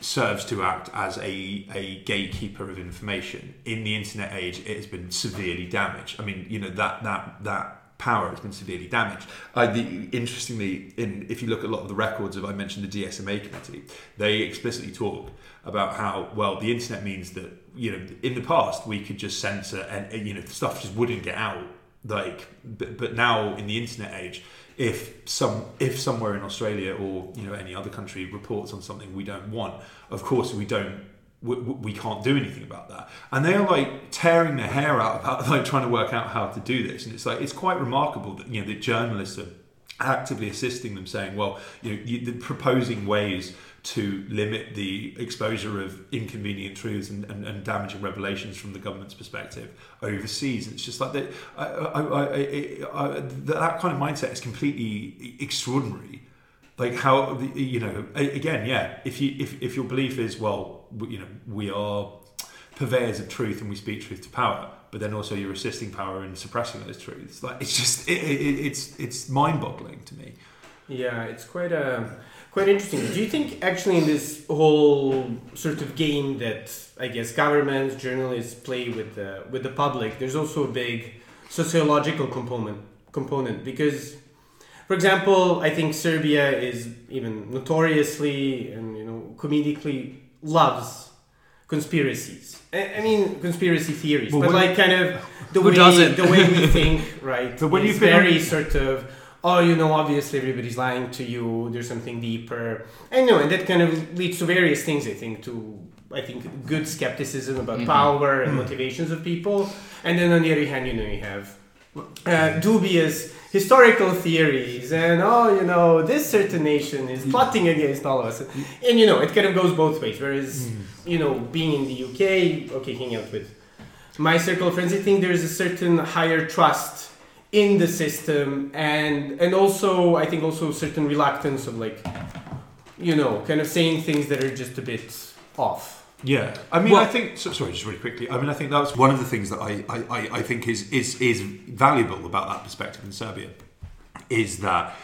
serves to act as a, a gatekeeper of information in the internet age. It has been severely damaged. I mean, you know that that that power has been severely damaged. Uh, the, interestingly, in if you look at a lot of the records of I mentioned the DSMA committee, they explicitly talk about how well the internet means that you know in the past we could just censor and you know stuff just wouldn't get out like but, but now in the internet age if some if somewhere in Australia or you know any other country reports on something we don't want of course we don't we, we can't do anything about that and they are like tearing their hair out about like trying to work out how to do this and it's like it's quite remarkable that you know the journalists are actively assisting them saying well you know you, proposing ways to limit the exposure of inconvenient truths and, and, and, damaging revelations from the government's perspective overseas. It's just like that. I, I, I, that kind of mindset is completely extraordinary. Like how you know again, yeah. If you if, if your belief is well, you know, we are purveyors of truth and we speak truth to power, but then also you're resisting power and suppressing those truths. Like it's just it, it, it's it's mind boggling to me. Yeah, it's quite a quite interesting. Do you think actually in this whole sort of game that I guess governments, journalists play with the with the public, there's also a big sociological component component because for example, I think Serbia is even notoriously and you know comedically loves conspiracies. I, mean conspiracy theories, well, but like kind of the way the way we think, right? But when you very sort of oh, you know, obviously everybody's lying to you. There's something deeper, and you know, and that kind of leads to various things. I think to I think good skepticism about mm-hmm. power and mm-hmm. motivations of people, and then on the other hand, you know, you have uh, dubious historical theories and oh you know this certain nation is plotting against all of us and you know it kind of goes both ways whereas mm. you know being in the uk okay hanging out with my circle of friends i think there's a certain higher trust in the system and and also I think also certain reluctance of like you know kind of saying things that are just a bit off. Yeah, I mean, well, I think. So, sorry, just really quickly. I mean, I think that's one of the things that I, I, I think is is is valuable about that perspective in Serbia, is that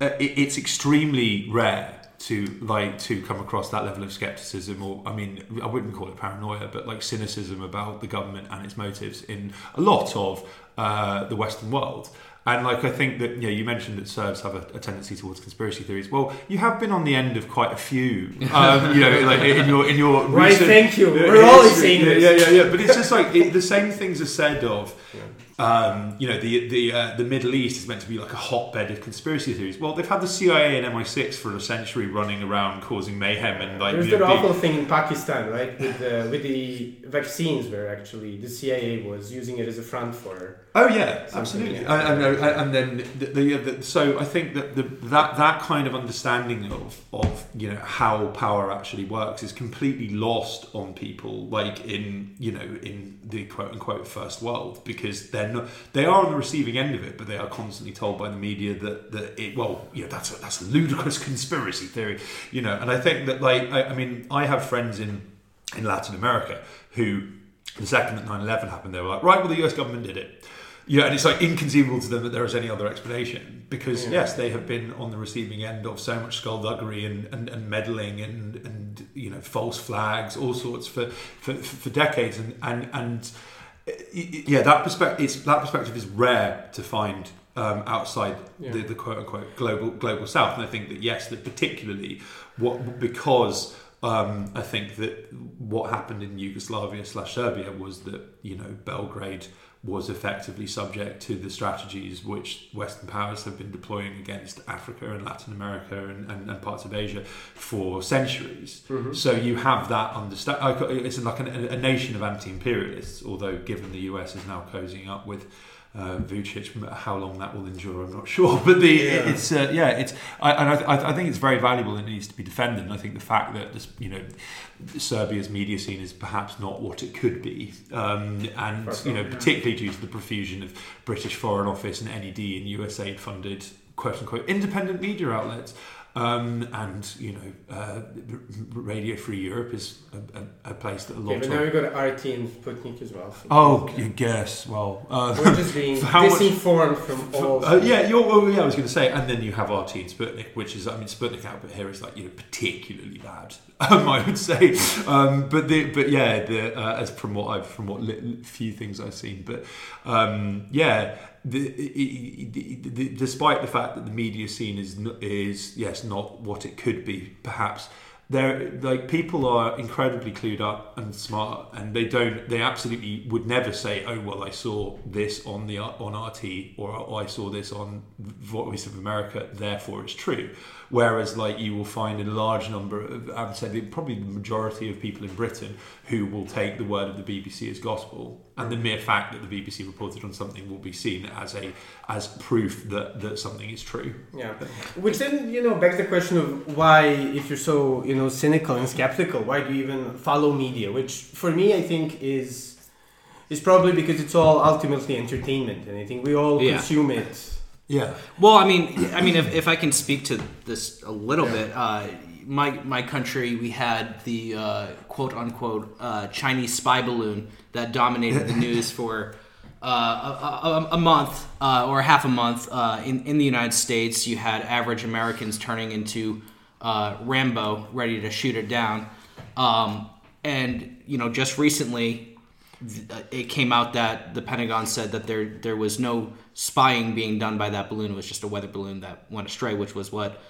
uh, it, it's extremely rare to like to come across that level of skepticism or I mean I wouldn't call it paranoia but like cynicism about the government and its motives in a lot of uh, the Western world. And like I think that you know, you mentioned that Serbs have a, a, tendency towards conspiracy theories. Well, you have been on the end of quite a few. Um, you know, like in your in your right. Recent, thank you. We're always saying this. Yeah, yeah, yeah. But it's just like it, the same things are said of. Yeah um, you know, the the uh, the Middle East is meant to be like a hotbed of conspiracy theories. Well, they've had the CIA and MI6 for a century running around causing mayhem and like. There's that awful thing in Pakistan, right, with the with the vaccines, where actually the CIA was using it as a front for. Oh yeah, absolutely. And, then the, the, the, so I think that the, that that kind of understanding of of you know how power actually works is completely lost on people like in you know in the quote unquote first world because they're not, they are on the receiving end of it, but they are constantly told by the media that, that it well, you know, that's a, that's a ludicrous conspiracy theory, you know. And I think that like I, I mean, I have friends in in Latin America who the second that 9-11 happened, they were like, right, well, the US government did it. Yeah, and it's like inconceivable to them that there is any other explanation because yeah. yes, they have been on the receiving end of so much skullduggery and, and, and meddling and, and you know false flags, all sorts for for, for decades, and and and yeah, that perspective is that perspective is rare to find um, outside yeah. the, the, quote unquote global global south, and I think that yes, that particularly what because um, I think that what happened in Yugoslavia slash Serbia was that you know Belgrade was effectively subject to the strategies which Western powers have been deploying against Africa and Latin America and, and, and parts of Asia for centuries. Mm-hmm. So you have that understand. It's like a, a nation of anti-imperialists, although given the US is now cozying up with uh, Vucic. How long that will endure, I'm not sure. But the yeah. it's uh, yeah, it's I, and I, I, think it's very valuable and it needs to be defended. And I think the fact that this, you know Serbia's media scene is perhaps not what it could be, um, and you know particularly due to the profusion of British Foreign Office and NED and USAID funded quote unquote independent media outlets. Um, and you know, uh, Radio Free Europe is a, a, a place that a lot. Yeah, but now we've got RT and Sputnik as well. So oh, yeah. yes. Well, uh, we're just being disinformed much, from all. Uh, yeah, you're, well, yeah, I was going to say, and then you have RT and Sputnik, which is, I mean, Sputnik output here is like you know particularly bad. Um, I would say, um, but the but yeah, the uh, as from what I've from what li- few things I've seen, but um, yeah, the, the, the, despite the fact that the media scene is is yes not what it could be, perhaps they're like people are incredibly clued up and smart, and they don't they absolutely would never say, oh well, I saw this on the on RT or I saw this on Voice of America, therefore it's true. Whereas, like you will find a large number of, I would say probably the majority of people in Britain who will take the word of the BBC as gospel, and the mere fact that the BBC reported on something will be seen as a as proof that that something is true. Yeah, which then you know begs the question of why, if you're so you know cynical and skeptical, why do you even follow media? Which for me, I think is is probably because it's all ultimately entertainment, and I think we all Yeah. consume it. Yeah. Well, I mean, I mean, if, if I can speak to this a little bit, uh, my my country, we had the uh, quote unquote uh, Chinese spy balloon that dominated the news for uh, a, a, a month uh, or half a month uh, in in the United States. You had average Americans turning into uh, Rambo, ready to shoot it down, um, and you know, just recently it came out that the Pentagon said that there there was no spying being done by that balloon. It was just a weather balloon that went astray, which was what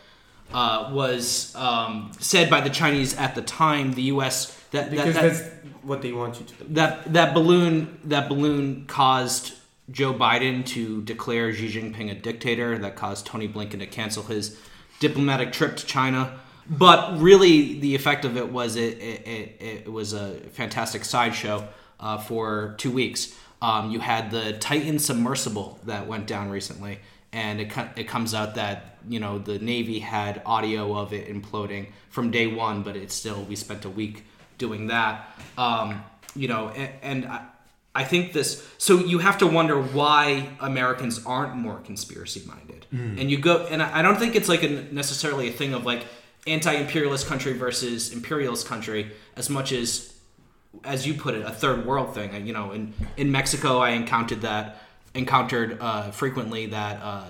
uh, was um, said by the Chinese at the time. The U.S. that Because that, that's that, what they want you to do. that that balloon that balloon caused Joe Biden to declare Xi Jinping a dictator. That caused Tony Blinken to cancel his diplomatic trip to China. But really, the effect of it was it it, it, it was a fantastic sideshow uh, for two weeks. Um, you had the Titan submersible that went down recently, and it co- it comes out that you know the Navy had audio of it imploding from day one, but it's still we spent a week doing that. Um, you know, and, and I, I think this. So you have to wonder why Americans aren't more conspiracy minded, and you go. And I I don't think it's like a necessarily a thing of like anti-imperialist country versus imperialist country as much as as you put it, a third world thing. You know, in in Mexico, I encountered that encountered uh, frequently that uh,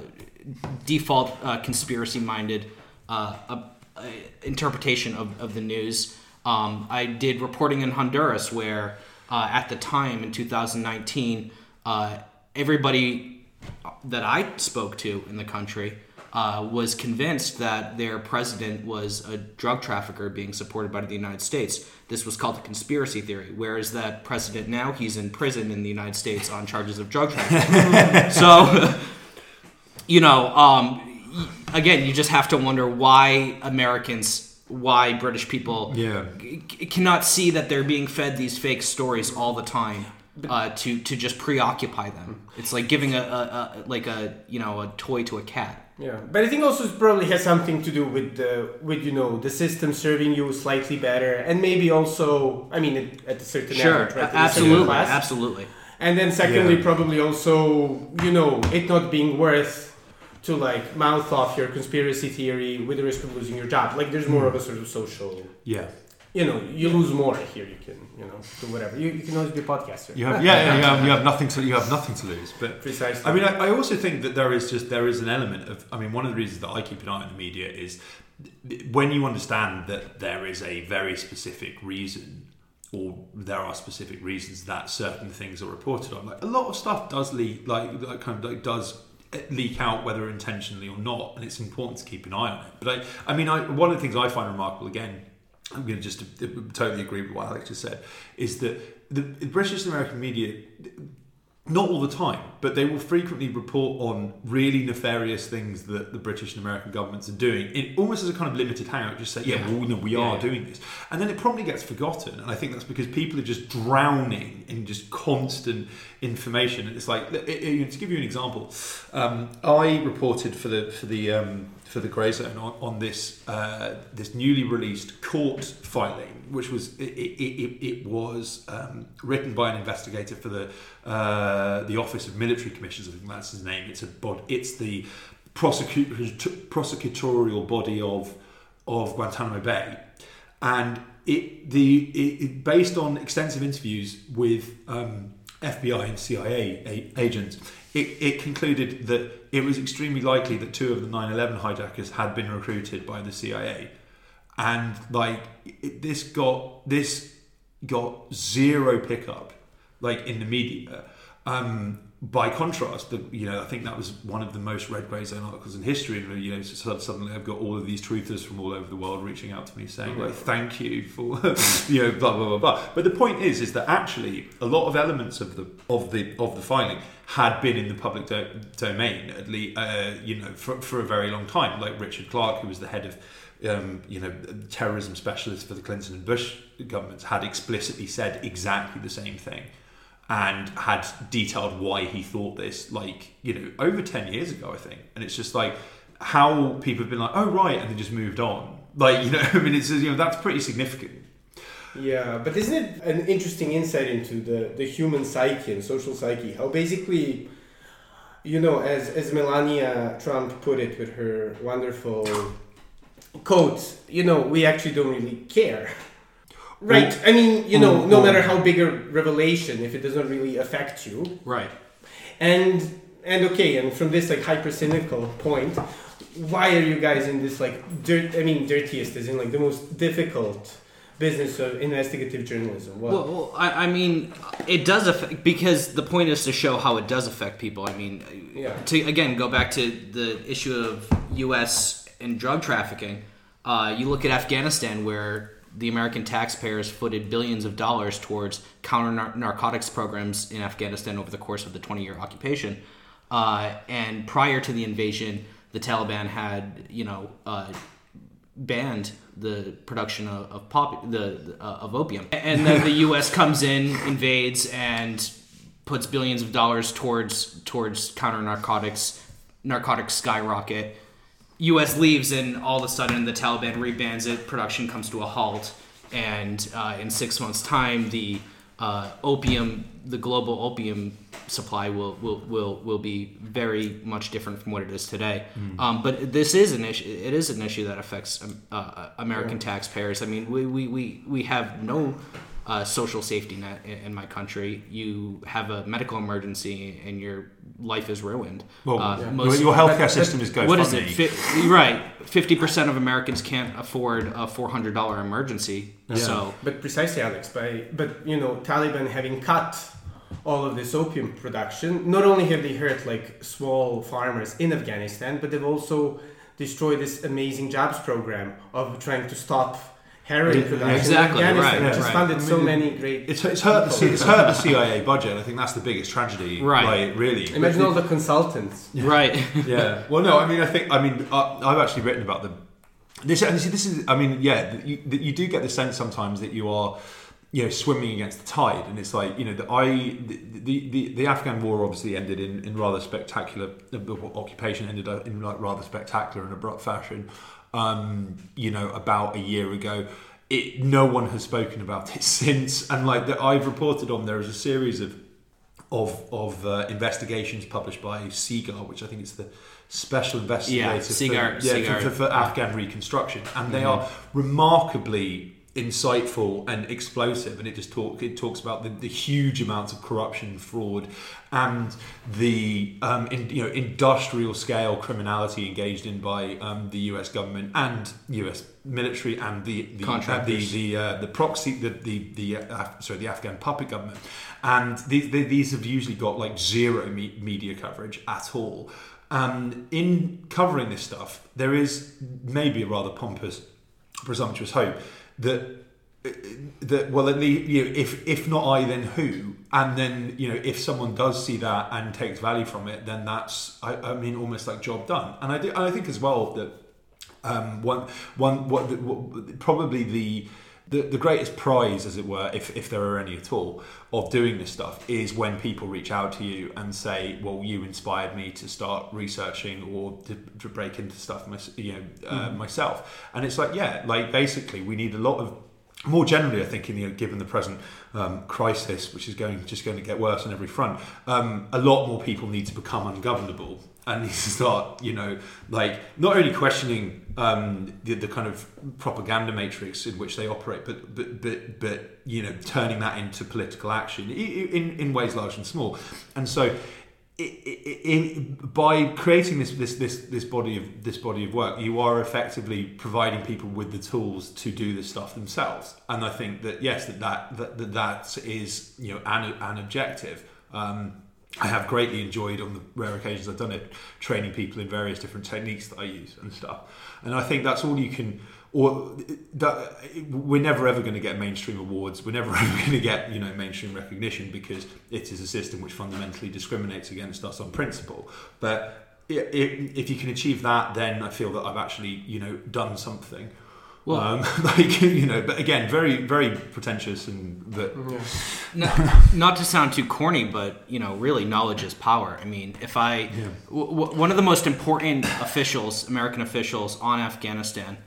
default uh, conspiracy minded uh, interpretation of, of the news. Um, I did reporting in Honduras, where uh, at the time in 2019, uh, everybody that I spoke to in the country uh, was convinced that their president was a drug trafficker being supported by the United States. This was called a conspiracy theory. Whereas that president now, he's in prison in the United States on charges of drug trafficking. so, you know, um, again, you just have to wonder why Americans, why British people Yeah. c- cannot see that they're being fed these fake stories all the time uh, to to just preoccupy them. It's like giving a, a, a like a you know a toy to a cat. Yeah, but I think also it probably has something to do with the with you know the system serving you slightly better, and maybe also I mean at, at a certain average, right? At a certain absolutely, class. absolutely. And then secondly, Yeah. probably also you know it not being worth to like mouth off your conspiracy theory with the risk of losing your job. Like there's more hmm. of a sort of social. Yeah. You know, you lose more here. You can, you know, do whatever. You, you can always be a podcaster. You have, yeah, yeah, you have, you have nothing to you have nothing to lose. But Precisely. I mean, I, I also think that there is just there is an element of. I mean, one of the reasons that I keep an eye on the media is when you understand that there is a very specific reason, or there are specific reasons that certain things are reported on. Like a lot of stuff does leak, like, like kind of like does leak out whether intentionally or not, and it's important to keep an eye on it. But I, I mean, I, one of the things I find remarkable again. I'm going to just totally agree with what Alex just said. Is that the, British and American media not all the time, but they will frequently report on really nefarious things that the British and American governments are doing, in almost as a kind of limited hangout. Just say, yeah, Yeah. well, know, we Yeah, are doing this, and then it probably gets forgotten. And I think that's because people are just drowning in just constant information. And it's like, it- it- to give you an example, um, I reported for the for the um, for the Grayzone on, on this uh, this newly released court filing, which was it, it, it, was um, written by an investigator for the uh, the Office of Military Commissions. I think that's his name. It's a bod, It's the prosecu- prosecutorial body of of Guantanamo Bay, and it the it, it based on extensive interviews with um, FBI and CIA a- agents. It, it concluded that it was extremely likely that two of the 9/11 hijackers had been recruited by the CIA, and like it, this got this got zero pickup like in the media. Um, by contrast, the, you know, I think that was one of the most read Grayzone articles in history. And you know, suddenly I've got all of these truthers from all over the world reaching out to me saying, like, "Thank you for," you know, blah blah blah blah. But the point is, is that actually a lot of elements of the of the of the filing had been in the public do- domain, at least, uh, you know, for, for a very long time. Like Richard Clarke, who was the head of um, you know, terrorism specialist for the Clinton and Bush governments had explicitly said exactly the same thing and had detailed why he thought this, like, you know, over 10 years ago, I think. And it's just like how people have been like, oh, right, and they just moved on. Like, you know, I mean, it's, you know, that's pretty significant. Yeah, but isn't it an interesting insight into the, the human psyche and social psyche? How basically, you know, as, as Melania Trump put it with her wonderful quote, you know, we actually don't really care. Right. I mean, you know, no matter how big a revelation, if it doesn't really affect you, Right. and and okay, and from this like hyper cynical point, why are you guys in this like dirt? I mean, dirtiest is in like the most difficult business of investigative journalism. What? Well, well I, I mean, it does affect because the point is to show how it does affect people. I mean, Yeah. to again go back to the issue of U.S. and drug trafficking. Uh, you look at Afghanistan, where the American taxpayers footed billions of dollars towards counter narcotics programs in Afghanistan over the course of the 20-year occupation. Uh, and prior to the invasion, the Taliban had, you know, uh, banned the production of, of pop the, the uh, of opium and then the US comes in invades and puts billions of dollars towards towards counter narcotics narcotics skyrocket US leaves and all of a sudden the Taliban rebans it production comes to a halt and uh, in 6 months time the uh, opium the global opium supply will, will, will, will be very much different from what it is today. Um, but this is an issue. It is an issue that affects um, uh, American taxpayers. I mean, we, we, we, we have no uh, social safety net in, in my country. You have a medical emergency and your life is ruined. Well, Uh, your, most- your healthcare but- system is GoFundMe. what is it? Fi- you're right. Fifty percent of Americans can't afford a four hundred dollar emergency. So But precisely, Alex. By but you know, Taliban having cut all of this opium production, not only have they hurt like small farmers in Afghanistan, but they've also destroyed this amazing jobs program of trying to stop heroin Yeah, production exactly, in Afghanistan, right, which has right. funded I so many great. It's, it's hurt the it's hurt the CIA budget. I think that's the biggest tragedy. Right. Like, really. Imagine all the consultants. right. yeah. Well, no. I mean, I think. I mean, I, I've actually written about the this. And this, this is. I mean, yeah. You, you do get the sense sometimes that you are, you know, swimming against the tide, and it's like you know, the I the the, the, the Afghan war obviously ended in, in rather spectacular. The occupation ended up in like rather spectacular and abrupt fashion. Um, you know, about a year ago. It, no one has spoken about it since, and like that I've reported on, there is a series of of of uh, investigations published by SIGAR, which I think is the special investigator Yeah, SIGAR- for, yeah, for, for, for Afghan reconstruction, and they Mm-hmm. are remarkably insightful and explosive and it just talk it talks about the, the huge amounts of corruption fraud and the um, in, you know industrial scale criminality engaged in by um, the US government and US military and the the uh, the the, uh, the proxy the the, the uh, sorry the Afghan puppet government. And these the, these have usually got like zero me- media coverage at all. And in covering this stuff there is maybe a rather pompous presumptuous hope that that well at least you know, if if not I then who? And then you know if someone does see that and takes value from it then that's I, I mean almost like job done. And I do, and I think as well that um, one one what, what probably the the, the greatest prize, as it were, if, if there are any at all, of doing this stuff is when people reach out to you and say, "Well, you inspired me to start researching or to, to break into stuff, you know, uh, myself." And it's like, yeah, like basically, we need a lot of more generally, I think, in the, given the present um, crisis, which is going just going to get worse on every front, um, a lot more people need to become ungovernable and to start, you know, like not only questioning um, the, the kind of propaganda matrix in which they operate, but but but but you know, turning that into political action in in ways large and small, and so. by creating this, this this this body of this body of work, you are effectively providing people with the tools to do this stuff themselves. And I think that yes, that that that, that, that is you know an, an objective. Um, I have greatly enjoyed on the rare occasions I've done it, training people in various different techniques that I use and stuff. And I think that's all you can. Or that we're never ever going to get mainstream awards. We're never ever going to get you know mainstream recognition because it is a system which fundamentally discriminates against us on principle. But if you can achieve that, then I feel that I've actually you know done something. Well, um, like you know, but again, very very pretentious and that. Yeah. not to sound too corny, but you know, really, knowledge is power. I mean, if I yeah. w- one of the most important officials, American officials on Afghanistan,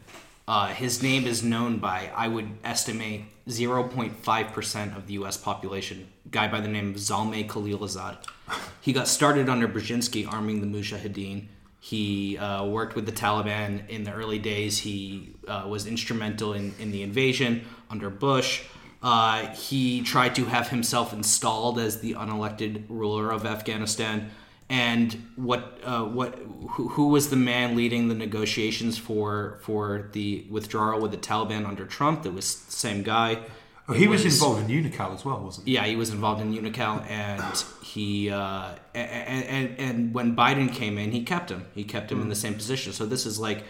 uh, his name is known by I would estimate 0.5 percent of the U.S. population. Guy by the name of Zalmay Khalilzad. He got started under Brzezinski arming the Mujahideen he uh, worked with the Taliban in the early days. He uh, was instrumental in, in the invasion under Bush. Uh, he tried to have himself installed as the unelected ruler of Afghanistan. And what uh, what who, who, was the man leading the negotiations for for the withdrawal with the Taliban under Trump? It was the same guy. Oh, he was, was, involved in Unocal as well, wasn't he? Yeah, he was involved in Unocal, and he uh, and, and, and when Biden came in, he kept him. He kept him mm. in the same position. So this is like,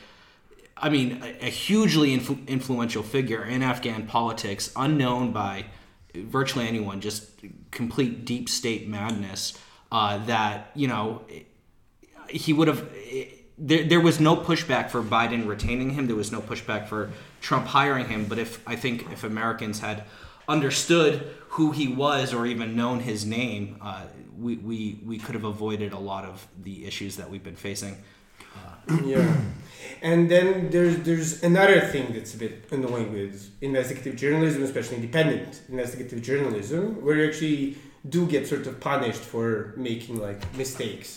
I mean, a, a hugely influ- influential figure in Afghan politics, unknown by virtually anyone. Just complete deep state madness. Uh, that you know, he would have. There, there was no pushback for Biden retaining him. There was no pushback for Trump hiring him. But if I think if Americans had understood who he was or even known his name, uh, we, we, we could have avoided a lot of the issues that we've been facing. Uh, yeah. And then there's there's another thing that's a bit annoying with investigative journalism, especially independent investigative journalism, where you actually do get sort of punished for making like mistakes.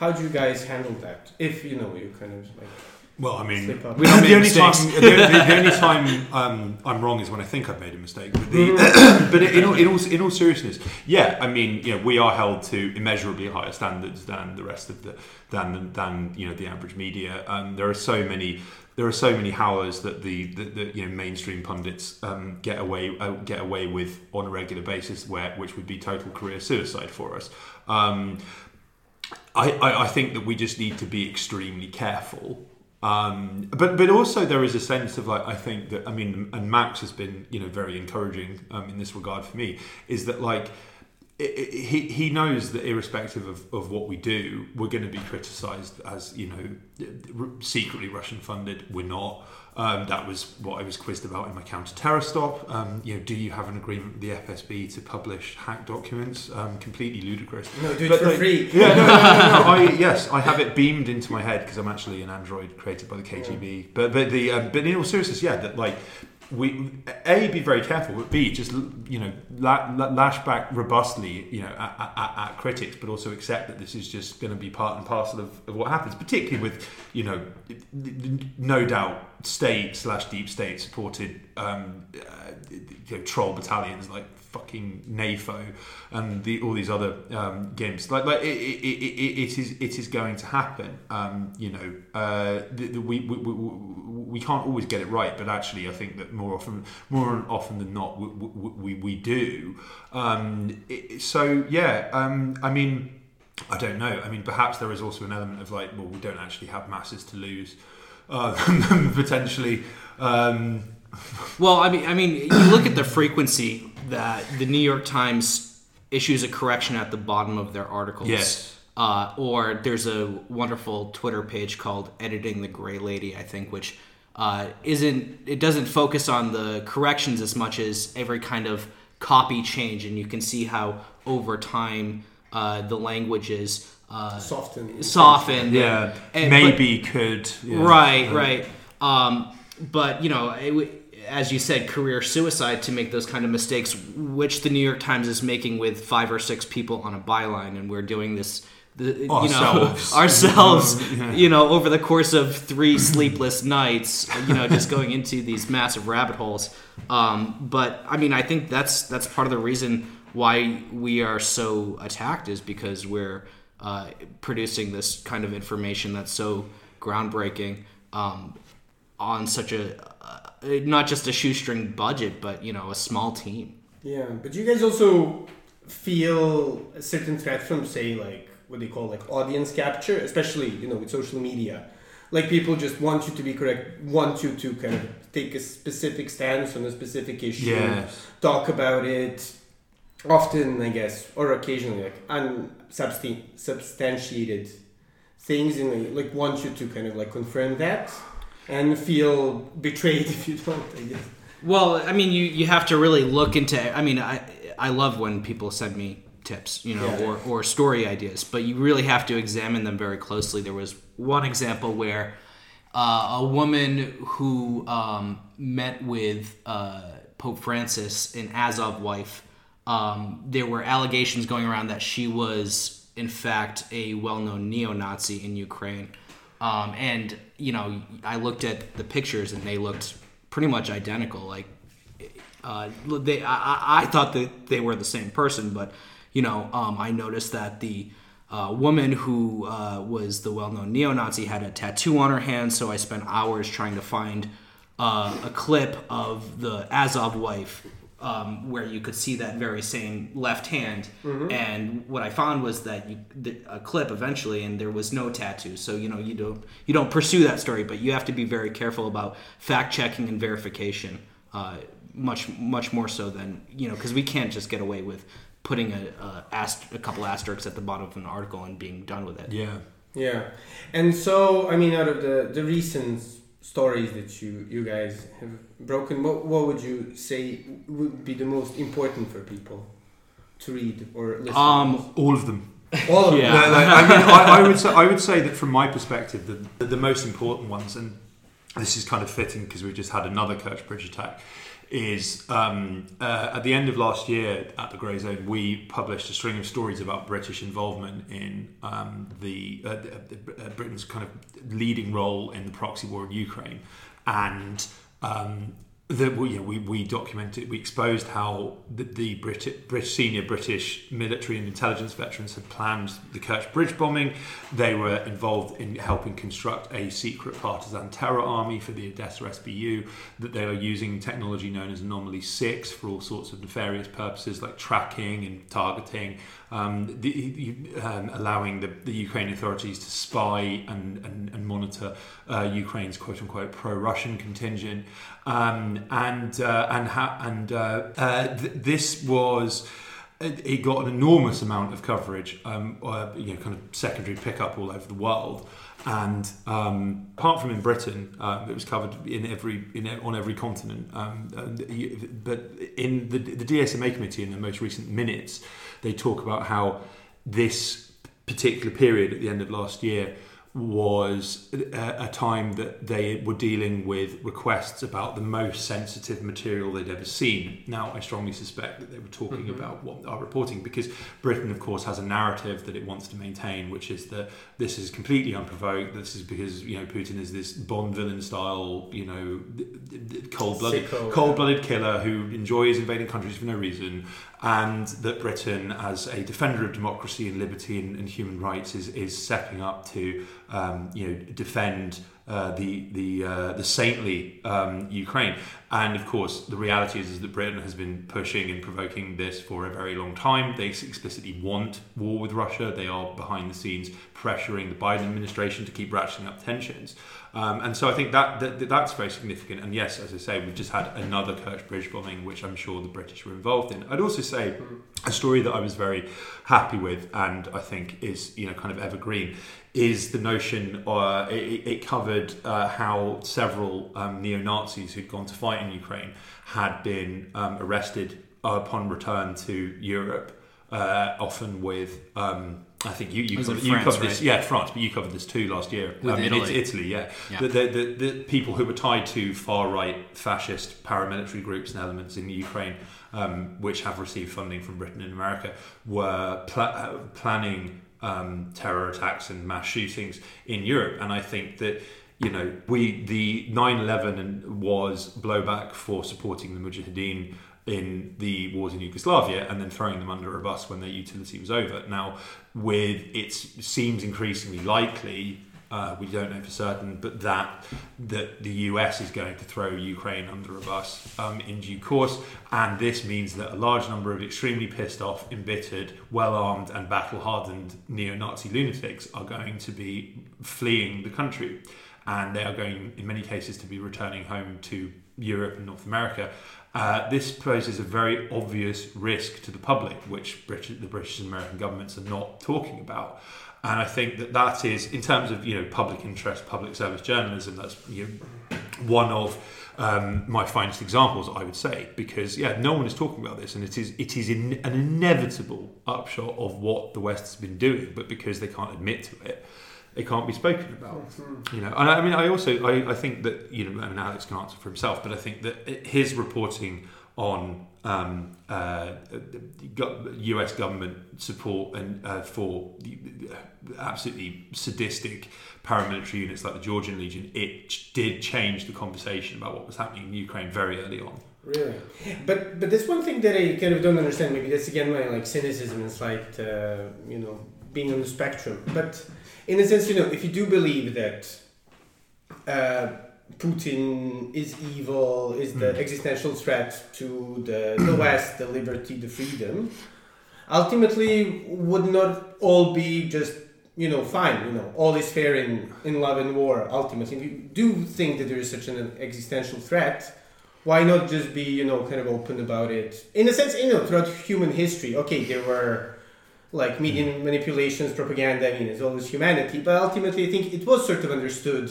How do you guys handle that? If you know you kind of like well, I mean, we don't the, only time, the, the, the, only time um, I'm wrong is when I think I've made a mistake. But, but in, all, in, all, in all seriousness, yeah, I mean, you know, we are held to immeasurably higher standards than the rest of the than than you know the average media. Um, there are so many there are so many howlers that the, the, the you know mainstream pundits um, get away uh, get away with on a regular basis, where which would be total career suicide for us. Um, I, I, I think that we just need to be extremely careful um, but but also there is a sense of like I think that I mean and Max has been you know very encouraging um, in this regard for me is that like it, it, he he knows that irrespective of, of what we do we're going to be criticized as you know secretly Russian funded. We're not um, that was what I was quizzed about in my counter-terror stop. Um, you know, do you have an agreement with the FSB to publish hack documents? Um, completely ludicrous. No, do it but for like, free. Yeah, no, no, no, no, I, yes, I have it beamed into my head because I'm actually an android created by the KGB. Yeah. But but the um, but in all seriousness, yeah, that like we a be very careful, but b just you know lash back robustly, you know, at, at, at, critics, but also accept that this is just going to be part and parcel of, of what happens, particularly with you know, no doubt state slash deep state supported um, uh, you know, troll battalions like fucking NAFO and the, all these other um, games. Like, like it, it, it, it is it is going to happen. Um, you know, uh, the, the, we, we, we, we can't always get it right, but actually, I think that more often more often than not, we, we, we do. Um, so yeah, um, I mean. I don't know. I mean, perhaps there is also an element of like, well, we don't actually have masses to lose uh, potentially. Um, well, I mean, I mean, you look at the frequency that the New York Times issues a correction at the bottom of their articles. Yes. Uh, or there's a wonderful Twitter page called "Editing the Gray Lady," I think, which uh, isn't it doesn't focus on the corrections as much as every kind of copy change, and you can see how over time uh, the language is uh, softened. Softened. Yeah. And, maybe but, could. Yeah. Right. Right. Um, but you know, it, as you said, career suicide to make those kind of mistakes, which the New York Times is making with five or six people on a byline, and we're doing this. The, you ourselves. know ourselves yeah. you know over the course of three sleepless nights you know just going into these massive rabbit holes um, but i mean i think that's that's part of the reason why we are so attacked is because we're uh, producing this kind of information that's so groundbreaking um, on such a not just a shoestring budget, but you know, a small team. Yeah, but you guys also feel a certain threat from, say, like what they call like audience capture, especially you know with social media. Like people just want you to be correct, want you to kind of take a specific stance on a specific issue, Yes. talk about it. Often, I guess, or occasionally, like unsubstantiated things, and like want you to kind of like confirm that and feel betrayed if you don't. I guess. Well, I mean, you, you have to really look into. I mean, I I love when people send me tips, you know, Yeah. or, or story ideas, but you really have to examine them very closely. There was one example where uh, a woman who um, met with uh, Pope Francis, an Azov wife, um, there were allegations going around that she was, in fact, a well-known neo-Nazi in Ukraine. Um, and you know, I looked at the pictures, and they looked pretty much identical. Like uh, they, I, I- thought that they were the same person, but you know, um, I noticed that the uh, woman who uh, was the well-known neo-Nazi had a tattoo on her hand. So I spent hours trying to find uh, a clip of the Azov wife. Um, where you could see that very same left hand, and what I found was that you, the, a clip eventually, and there was no tattoo. So you know you don't you don't pursue that story, but you have to be very careful about fact checking and verification uh, much much more so than you know because we can't just get away with putting a a, ast- a couple asterisks at the bottom of an article and being done with it. Yeah. Yeah, and so I mean, out of the the recent stories that you you guys have broken, what what would you say would be the most important for people to read or listen? Um, All of them. all of yeah. them. No, like, I, mean, I, I would say I would say that from my perspective, the, the most important ones, and this is kind of fitting because we just had another Kerch Bridge attack, is um, uh, at the end of last year at the Grayzone, we published a string of stories about British involvement in um, the, uh, the- uh, Britain's kind of leading role in the proxy war in Ukraine, and um, that we, know, we, we documented, we exposed how the, the senior British military and intelligence veterans had planned the Kerch Bridge bombing. They were involved in helping construct a secret partisan terror army for the Odessa SBU, that they are using technology known as Anomaly 6 for all sorts of nefarious purposes like tracking and targeting, um, the, um, allowing the, the Ukrainian authorities to spy and, and, and monitor uh, Ukraine's quote unquote pro Russian contingent. Um, and uh, and ha- and uh, uh, th- this was it got an enormous amount of coverage, um, uh, you know, kind of secondary pickup all over the world. And um, apart from in Britain, um, it was covered in every in on every continent. Um, but in the, the DSMA committee, in the most recent minutes, they talk about how this particular period at the end of last year was a, a time that they were dealing with requests about the most sensitive material they'd ever seen. Now, I strongly suspect that they were talking mm-hmm. about what are reporting because Britain, of course, has a narrative that it wants to maintain, which is that this is completely unprovoked. This is because you know Putin is this Bond villain style, you know, cold blooded, cold blooded killer who enjoys invading countries for no reason, and that Britain, as a defender of democracy and liberty and, and human rights, is, is stepping up to um, you know defend uh, the the uh, the saintly um, Ukraine. And of course, the reality is, is that Britain has been pushing and provoking this for a very long time. They explicitly want war with Russia. They are behind the scenes pressuring the Biden administration to keep ratcheting up tensions. Um, and so I think that, that that's very significant. And yes, as I say, we've just had another Kerch Bridge bombing, which I'm sure the British were involved in. I'd also say a story that I was very happy with, and I think is you know kind of evergreen, is the notion. Uh, it, it covered uh, how several um, neo Nazis who'd gone to fight in Ukraine had been um, arrested upon return to Europe, uh, often with. Um, I think you, you, covered, you France, covered this, right? yeah, France, but you covered this too last year. With I mean, Italy. It's Italy, yeah. Yeah. The, the, the, the people who were tied to far right fascist paramilitary groups and elements in Ukraine, um, which have received funding from Britain and America, were pla- uh, planning um, terror attacks and mass shootings in Europe. And I think that. You know, we the 9/11 was blowback for supporting the Mujahideen in the wars in Yugoslavia and then throwing them under a bus when their utility was over. Now, with it seems increasingly likely Uh, we don't know for certain, but that that the US is going to throw Ukraine under a bus um, in due course, and this means that a large number of extremely pissed off, embittered, well-armed, and battle-hardened neo-Nazi lunatics are going to be fleeing the country, and they are going, in many cases, to be returning home to Europe and North America. Uh, this poses a very obvious risk to the public, which the British and American governments are not talking about. And I think that that is, in terms of you know public interest, public service journalism, that's you know, one of um, my finest examples, I would say, because yeah, no one is talking about this, and it is it is in, an inevitable upshot of what the West has been doing, but because they can't admit to it, it can't be spoken about. You know, and I mean, I also I, I think that you know, I mean, Alex can answer for himself, but I think that his reporting on um, uh, U.S. government support and uh, for absolutely sadistic paramilitary units like the Georgian Legion, it did change the conversation about what was happening in Ukraine very early on. Really, but but there's one thing that I kind of don't understand. Maybe that's again my like cynicism. It's like uh, you know being on the spectrum. But in a sense, you know, if you do believe that uh, Putin is evil, is the mm. existential threat to the, the West, the liberty, the freedom, ultimately would not all be just you know fine you know all is fair in in love and war ultimately if you do think that there is such an existential threat why not just be you know kind of open about it in a sense you know throughout human history okay there were like media mm. manipulations propaganda i mean it's always humanity but ultimately i think it was sort of understood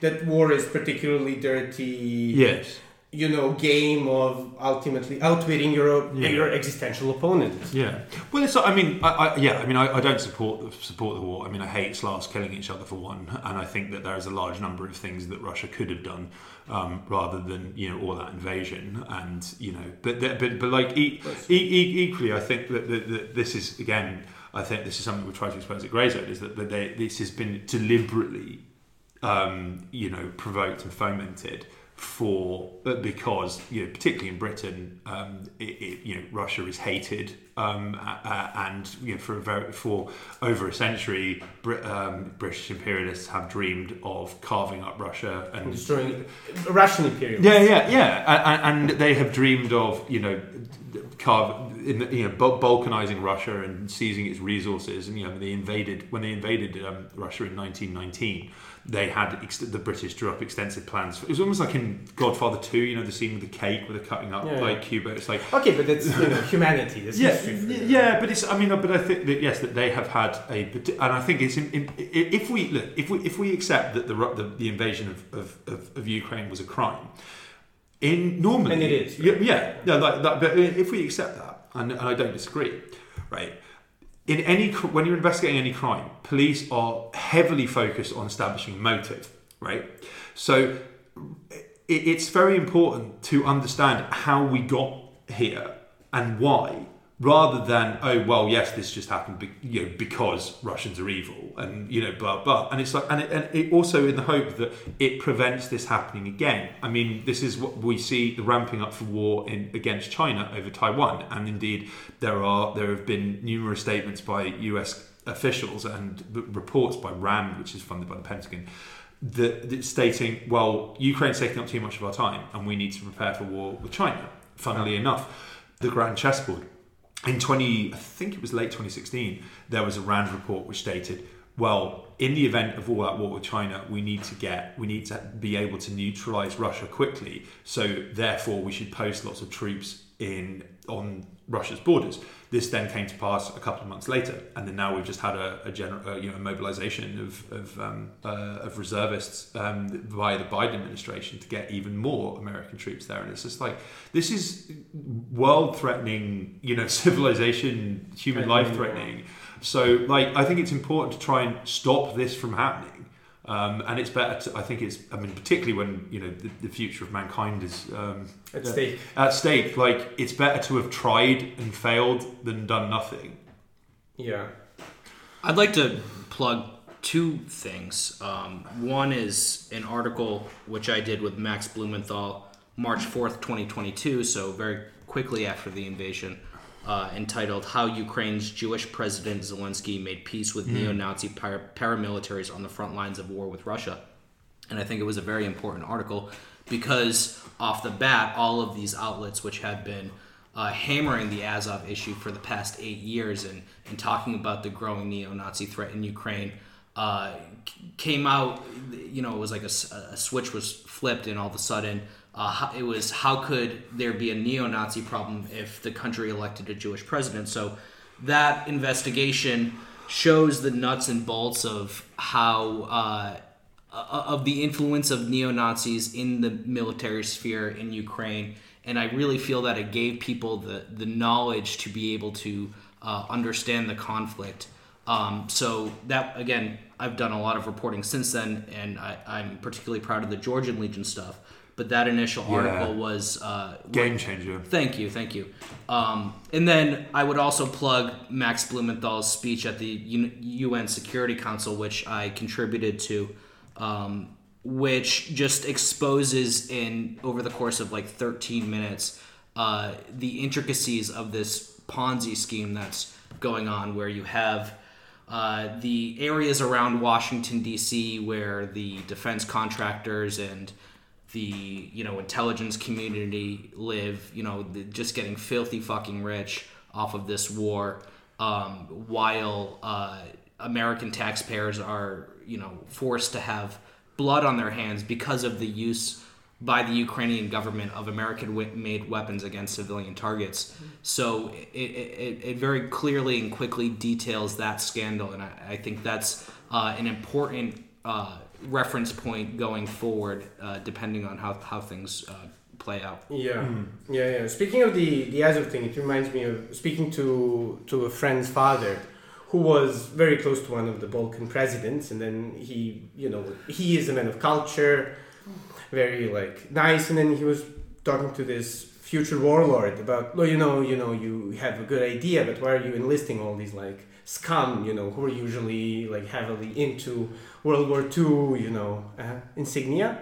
that war is particularly dirty. Yes. You know, game of ultimately outwitting your yeah. your existential opponent. Yeah. Well, it's. I mean, I, I yeah. I mean, I, I, don't support the, support the war. I mean, I hate Slavs killing each other for one, and I think that there is a large number of things that Russia could have done um, rather than you know all that invasion. And you know, but but but like e- e- e- equally, I think that, that, that this is again. I think this is something we try to expose at Grayzone is that, that they, this has been deliberately um, you know, provoked and fomented for because you know particularly in Britain um, it, it, you know Russia is hated um, uh, and you know for a very for over a century Brit, um, British imperialists have dreamed of carving up Russia and destroying Russian imperialism yeah yeah yeah. And, and, they have dreamed of you know carve in the, you know balkanizing Russia and seizing its resources. And you know they invaded when they invaded um, Russia in 1919 they had ex- the British drew up extensive plans. It was almost like in Godfather Two, you know, the scene with the cake where they're cutting up yeah, like yeah. Cuba. It's like okay, but it's you know humanity. yeah, yeah, but it's. I mean, but I think that yes, that they have had a, and I think it's in, in, if we look, if we if we accept that the the, the invasion of, of, of, of Ukraine was a crime, in normally and it is right? yeah, yeah, no, like that. But if we accept that, and, and I don't disagree, right in any when you're investigating any crime, police are heavily focused on establishing motive, right? So it's very important to understand how we got here and why rather than oh well yes this just happened be, you know because Russians are evil and you know blah blah. And it's like and it, and it also in the hope that it prevents this happening again. I mean this is what we see the ramping up for war in against China over Taiwan. And indeed there are there have been numerous statements by US officials and reports by RAND which is funded by the Pentagon that, that stating well Ukraine's taking up too much of our time and we need to prepare for war with China funnily enough. The grand chessboard in 20, I think it was late 2016, there was a RAND report which stated, well, in the event of all that war with China, we need to get, we need to be able to neutralize Russia quickly. So therefore, we should post lots of troops in on Russia's borders. This then came to pass a couple of months later, and then now we've just had a, a general, uh, you know, mobilization of of, um, uh, of reservists um, via the Biden administration to get even more American troops there, and it's just like this is world-threatening, you know, civilization, human life-threatening. So, like, I think it's important to try and stop this from happening. Um, and it's better. To, I think it's. I mean, particularly when you know the, the future of mankind is um, at stake. At stake, like it's better to have tried and failed than done nothing. Yeah. I'd like to plug two things. Um, one is an article which I did with Max Blumenthal, March fourth, twenty twenty two. So very quickly after the invasion uh, entitled "How Ukraine's Jewish President Zelensky Made Peace with Neo-Nazi par- Paramilitaries on the Front Lines of War with Russia." And I think it was a very important article because off the bat, all of these outlets, which have been uh, hammering the Azov issue for the past eight years and, and talking about the growing neo-Nazi threat in Ukraine, uh, came out. You know, it was like a switch was flipped, and all of a sudden, uh, it was how could there be a neo-Nazi problem if the country elected a Jewish president? So that investigation shows the nuts and bolts of how. Uh, of the influence of neo Nazis in the military sphere in Ukraine, and I really feel that it gave people the the knowledge to be able to uh, understand the conflict. Um, so that again, I've done a lot of reporting since then, and I, I'm particularly proud of the Georgian Legion stuff. But that initial article was uh, Game changer. Thank you, thank you. Um, and then I would also plug Max Blumenthal's speech at the UN Security Council, which I contributed to, um, which just exposes in over the course of like 13 minutes uh, the intricacies of this Ponzi scheme that's going on, where you have. Uh, the areas around Washington D.C. where the defense contractors and the you know intelligence community live you know the, just getting filthy fucking rich off of this war um, while uh, american taxpayers are you know forced to have blood on their hands because of the use by the Ukrainian government of American made weapons against civilian targets. So it, it, it very clearly and quickly details that scandal, and I, I think that's uh, an important uh, reference point going forward, uh, depending on how, how things uh, play out. Yeah, yeah, yeah. Speaking of the the Azov thing, it reminds me of speaking to to a friend's father, who was very close to one of the Balkan presidents, and then he, you know, he is a man of culture, very like nice, and then he was talking to this future warlord about, well, you know, you know, you have a good idea, but why are you enlisting all these like scum, you know, who are usually like heavily into World War II, you know, uh, insignia.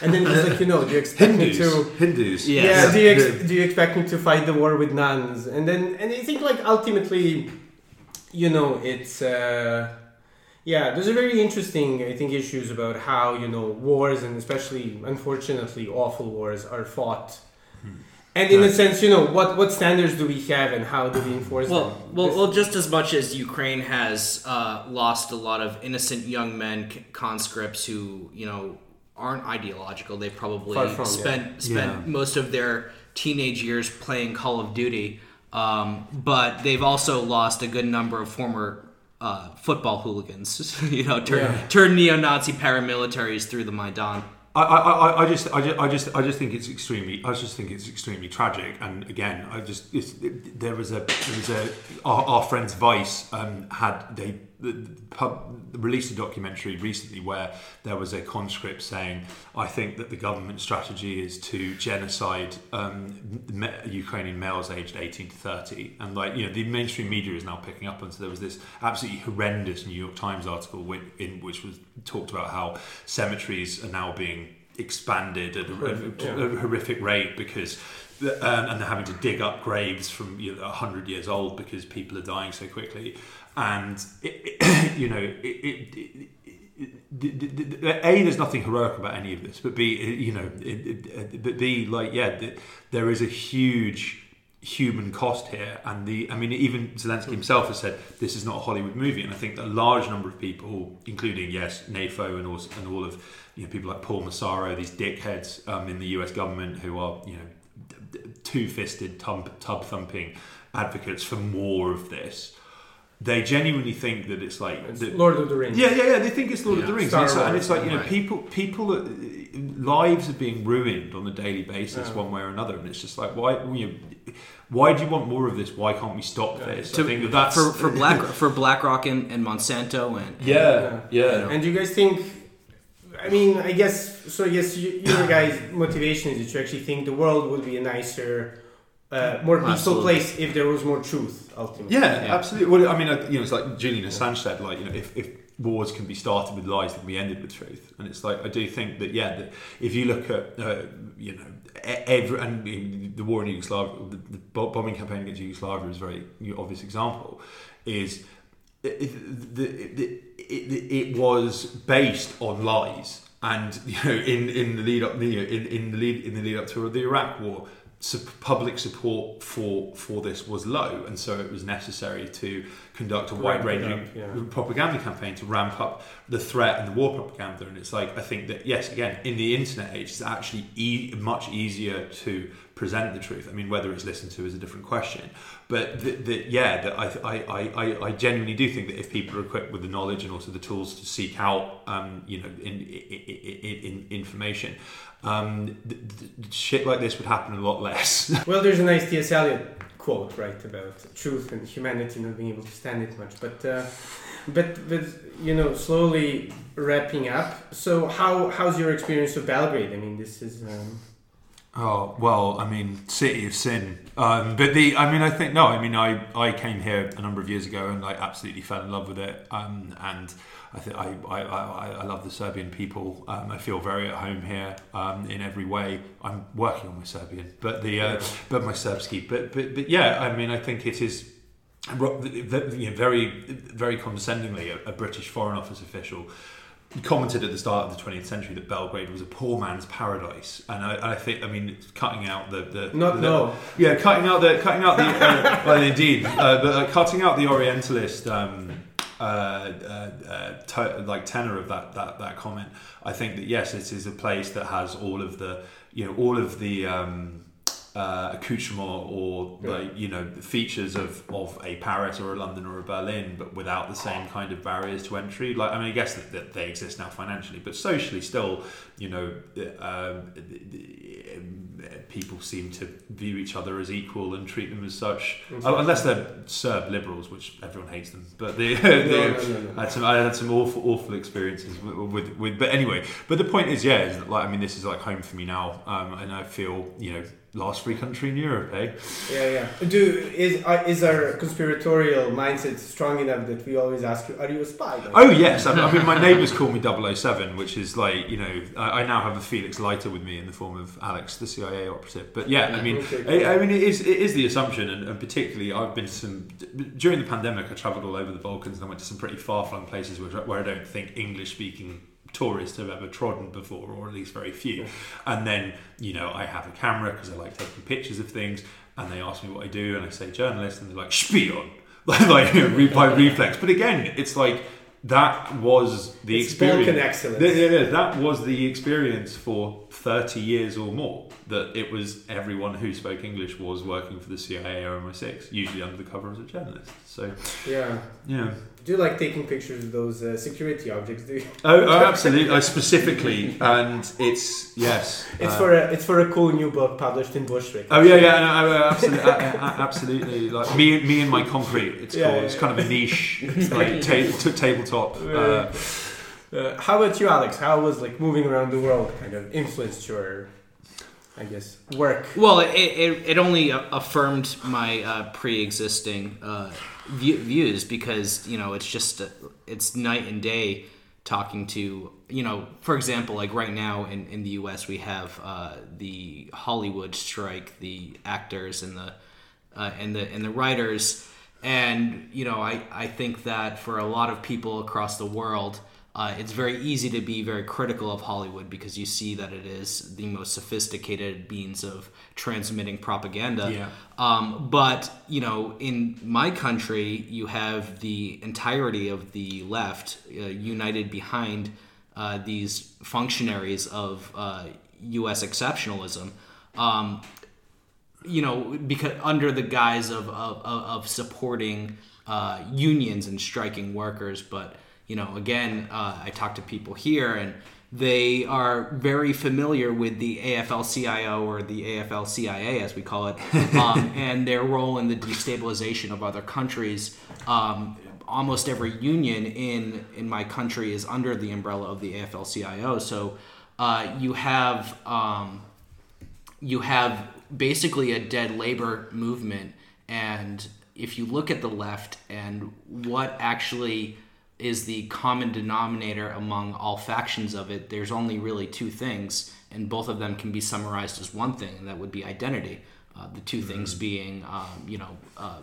And then he's like, you know, do you expect me to Hindus. Yeah. yeah, do you, ex- do you expect me to fight the war with nuns? And then, and I think like ultimately, you know, it's uh, yeah. There's a very interesting. I think issues about how you know wars and especially unfortunately awful wars are fought. And in a sense, you know, what what standards do we have and how do we enforce Well, them? well, This- well, just as much as Ukraine has uh, lost a lot of innocent young men, conscripts who you know aren't ideological. They probably from, spent spent Yeah. most of their teenage years playing Call of Duty, um, but they've also lost a good number of former. Uh, football hooligans, you know, turn, Yeah. turn neo-Nazi paramilitaries through the Maidan. I, I, I- just, I just, I just, I just think it's extremely. I just think it's extremely tragic. And again, I just, it's, there was a, there was a, our, our friends Vice um, had they the, the pub, released a documentary recently where there was a conscript saying, I think that the government strategy is to genocide um, me, Ukrainian males aged 18 to 30, and like you know, the mainstream media is now picking up on. So there was this absolutely horrendous New York Times article which, in which was talked about how cemeteries are now being expanded at a, Horrific, a- a horrific rate because um, and they're having to dig up graves from you know, 100 years old because people are dying so quickly and it, it, you know it, a there's nothing heroic about any of this but b you know but b like yeah there is a huge human cost here. And the i mean even zelensky himself has said this is not a hollywood movie. And i think a large number of people including yes nafo and also and all of you know people like paul massaro these dickheads um, in the us government who are you know two-fisted tub thumping advocates for more of this they genuinely think that it's like It's that- Lord of the Rings. yeah, yeah, yeah. They think it's Lord of the Rings, and it's, like, and it's like you know, right. people, people, are, lives are being ruined on a daily basis, Yeah. one way or another, and it's just like, why, you know, why do you want more of this? Why can't we stop Yeah. this? To- I think that that's for for Black for BlackRock and, and Monsanto and yeah, yeah. You know. And do you guys think? I mean, I guess so. I guess you, your guys' motivation is that you actually think the world would be a nicer, uh, more peaceful Absolutely. place if there was more truth. Ultimately, Yeah, Yeah. absolutely. Well, I mean, uh, you know, it's like Julian Assange said, like, you know, if, if wars can be started with lies they can be ended with truth. And it's like I do think that yeah, that if you look at uh, you know every and the war in Yugoslavia, the, the bombing campaign against Yugoslavia is a very obvious example. Is it, the, it, it, it was based on lies, and you know in, in the lead up in, in the lead in the lead up to the Iraq War public support for for this was low, and so it was necessary to conduct a wide ranging yeah. propaganda campaign to ramp up the threat and the war propaganda. And it's like I think that yes, again, in the internet age, it's actually e- much easier to present the truth. I mean, whether it's listened to is a different question. But the, the, yeah, that I, I, I, I genuinely do think that if people are equipped with the knowledge and also the tools to seek out, um, you know, in, in, in, in information, um, shit like this would happen a lot less. well, there's a nice T.S. Eliot quote, right, about truth and humanity not being able to stand it much. But, uh, but, but you know, slowly wrapping up. So, how how's your experience of Belgrade? I mean, this is. Um... Oh well, I mean, city of sin. Um, but the, I mean, I think no. I mean, I I came here a number of years ago and I absolutely fell in love with it. Um, and I think I, I, I, love the Serbian people. Um, I feel very at home here um, in every way. I'm working on my Serbian, but the uh, but my Serbski. But but but yeah, I mean, I think it is very very condescendingly a British Foreign Office official commented at the start of the 20th century that Belgrade was a poor man's paradise, and I, I think I mean cutting out the, the not the, no yeah cutting out the cutting out the uh, well indeed uh, but uh, cutting out the Orientalist. Um, uh, uh, uh, to, like tenor of that, that that comment. I think that yes, it is a place that has all of the you know all of the um, uh, accoutrement or yeah. like you know features of, of a Paris or a London or a Berlin, but without the same kind of barriers to entry. Like I mean, I guess that, that they exist now financially, but socially, still, you know, um, people seem to view each other as equal and treat them as such, exactly. unless they're Serb liberals, which everyone hates them. But they, no, no, no, had some, I had some awful, awful experiences with, with, with, But anyway, but the point is, yeah, is that, like I mean, this is like home for me now, um, and I feel you know last free country in Europe, eh? Yeah, yeah. Do is uh, is our conspiratorial mindset strong enough that we always ask you, "Are you a spy?" Like, oh yes, I, I mean my neighbours call me 007, which is like you know I, I, now have a Felix Leiter with me in the form of Alex, the CIA operative. But yeah, I mean, okay, I, I, mean it is it is the assumption, and, and, particularly I've been to some during the pandemic. I travelled all over the Balkans and I went to some pretty far flung places where, where I don't think English speaking tourists have ever trodden before, or at least very few. And then, you know, I have a camera because I like taking pictures of things, and they ask me what I do, and I say journalist, and they're like, spion, like, you know, by reflex. But again, it's like, that was the it's experience. Excellence. Yeah, that was the experience for 30 years or more. That it was everyone who spoke English was working for the CIA or MI6, usually under the cover as a journalist. So, yeah. Yeah. Do you like taking pictures of those uh, security objects? Do you? Oh, oh absolutely. I specifically, and it's yes. It's uh, for a it's for a cool new book published in Bushwick. Oh yeah, yeah, no, no, absolutely, absolutely. Like me, me and my concrete. It's yeah, called. Yeah, it's kind of a niche, like ta- t- tabletop. Uh, uh, how about you, Alex? How was like moving around the world kind of influenced your I guess work. Well, it, it, it only affirmed my uh, pre-existing uh, views because you know it's just it's night and day talking to you know for example like right now in, in the us we have uh, the hollywood strike the actors and the uh, and the and the writers. And you know I, I think that for a lot of people across the world uh, it's very easy to be very critical of Hollywood because you see that it is the most sophisticated means of transmitting propaganda. Yeah. Um, but you know, in my country, you have the entirety of the left uh, united behind uh, these functionaries of U.S. Uh, exceptionalism. Um, you know, because under the guise of of, of supporting uh, unions and striking workers, but you know, again, uh, I talk to people here and they are very familiar with the AFL-CIO or the AFL-CIA, as we call it, um, and their role in the destabilization of other countries. Um, almost every union in in my country is under the umbrella of the AFL-CIO. So uh, you have um, you have basically a dead labor movement, and if you look at the left and what actually is the common denominator among all factions of it. There's only really two things, and both of them can be summarized as one thing, and that would be identity. Uh, the 2 things being, um, you know, uh,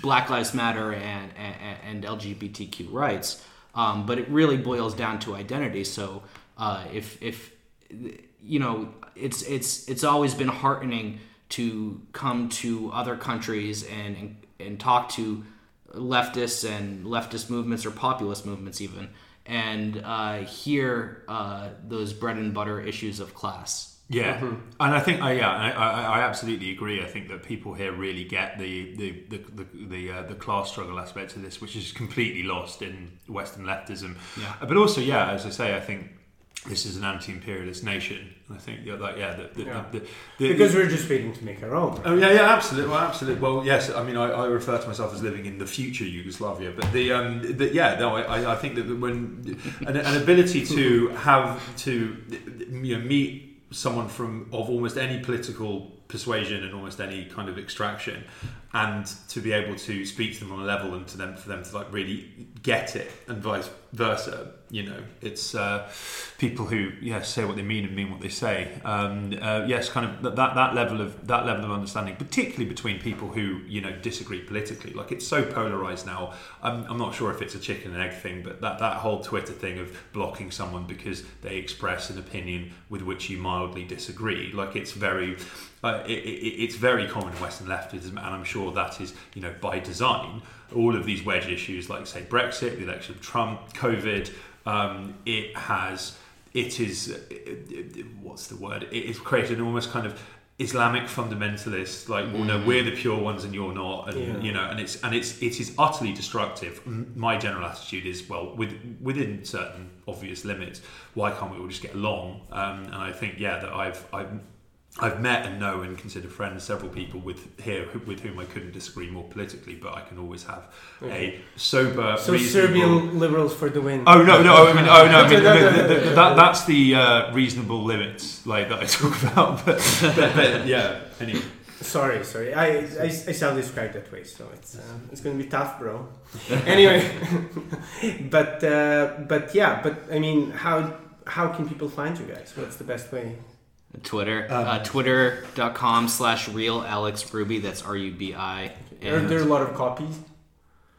Black Lives Matter and, and, and LGBTQ rights. Um, but it really boils down to identity. So uh, if, if you know, it's it's it's always been heartening to come to other countries and and, and talk to leftists and leftist movements or populist movements even and uh, hear uh, those bread and butter issues of class yeah, mm-hmm. and I think I yeah I, I, I, absolutely agree. I think that people here really get the the the the, the, uh, the, class struggle aspect of this, which is completely lost in Western leftism. Yeah. But also, yeah, as I say, I think this is an anti-imperialist nation. I think, yeah, like, yeah, the, the, yeah. The, because we're just waiting to make our own. Oh yeah, yeah, absolutely, well, absolutely. Well, yes, I mean, I, I, refer to myself as living in the future Yugoslavia, but the, um, yeah, no, I, I think that when an, an ability to have to you know meet someone from of almost any political persuasion and almost any kind of extraction and to be able to speak to them on a level and to them for them to like really get it and vice versa you know it's uh, people who yeah say what they mean and mean what they say. Um, uh, yes kind of that that level of that level of understanding particularly between people who you know disagree politically. Like it's so polarized now. I'm, I'm not sure if it's a chicken and egg thing but that that whole twitter thing of blocking someone because they express an opinion with which you mildly disagree. Like it's very uh, it, it, it's very common in Western leftism, and I'm sure that is, you know, by design. All of these wedge issues, like say Brexit, the election of Trump, COVID, um, it has, it is, it, what's the word? It has created an almost kind of Islamic fundamentalist, like, well, no, we're the pure ones and you're not, and yeah. you know, and it's and it's it is utterly destructive. My general attitude is, well, with within certain obvious limits, why can't we all just get along? Um, and I think, yeah, that I've I've I've met and know and consider friends several people with here with whom I couldn't disagree more politically, but I can always have okay. a sober. So Serbian liberals for the win. Oh no, no, I mean, oh no, I mean, the, the, the, that, that's the uh, reasonable limits like that I talk about. But, but, but yeah, anyway. Sorry, sorry. I, I, I sound described that way, so it's uh, it's gonna be tough, bro. anyway, but uh, but yeah, but I mean, how how can people find you guys? What's the best way? Twitter, um, uh, twitter.com slash real Alex Rubi. That's R U B I. Are there a lot of copies?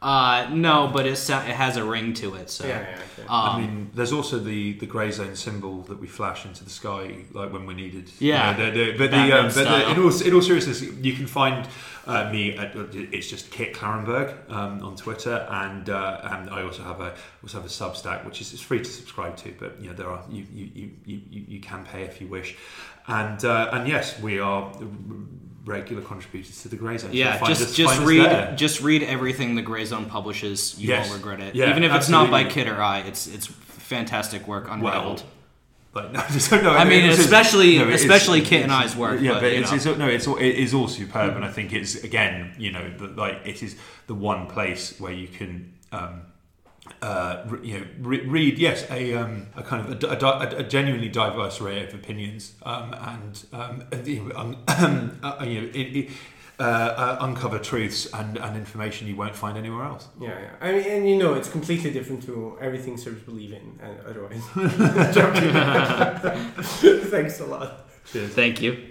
Uh, no, but it, it has a ring to it. So yeah, yeah okay. um, I mean, there's also the the Grayzone symbol that we flash into the sky, like when we're needed. Yeah, you know, the, the, but the, um, but the, in all in all seriousness, you can find uh, me at it's just Kit Klarenberg um, on Twitter, and uh, and I also have a also have a Substack, which is it's free to subscribe to, but you know there are you you you you, you can pay if you wish, and uh, and yes, we are regular contributors to the Grayzone. Yeah, so just us, just read just read everything the Grayzone publishes. You yes. won't regret it, yeah, even if absolutely. it's not by Kit or I. It's it's fantastic work, unraveled. Well, like, no, no, I mean, especially no, especially Kit and I's work. Yeah, but, but it's, it's, no, it's it is all superb, mm-hmm. and I think it's again, you know, the, like it is the one place where you can. Um, uh, you know, re- read yes a, um, a kind of a, a, a, genuinely diverse array of opinions um, and um, um uh, you know, it, it, uh, uh, uncover truths and, and information you won't find anywhere else. Yeah, yeah. I mean, and you know, it's completely different to everything Serbs believe in. Uh, otherwise, thanks a lot. Cheers. Thank you.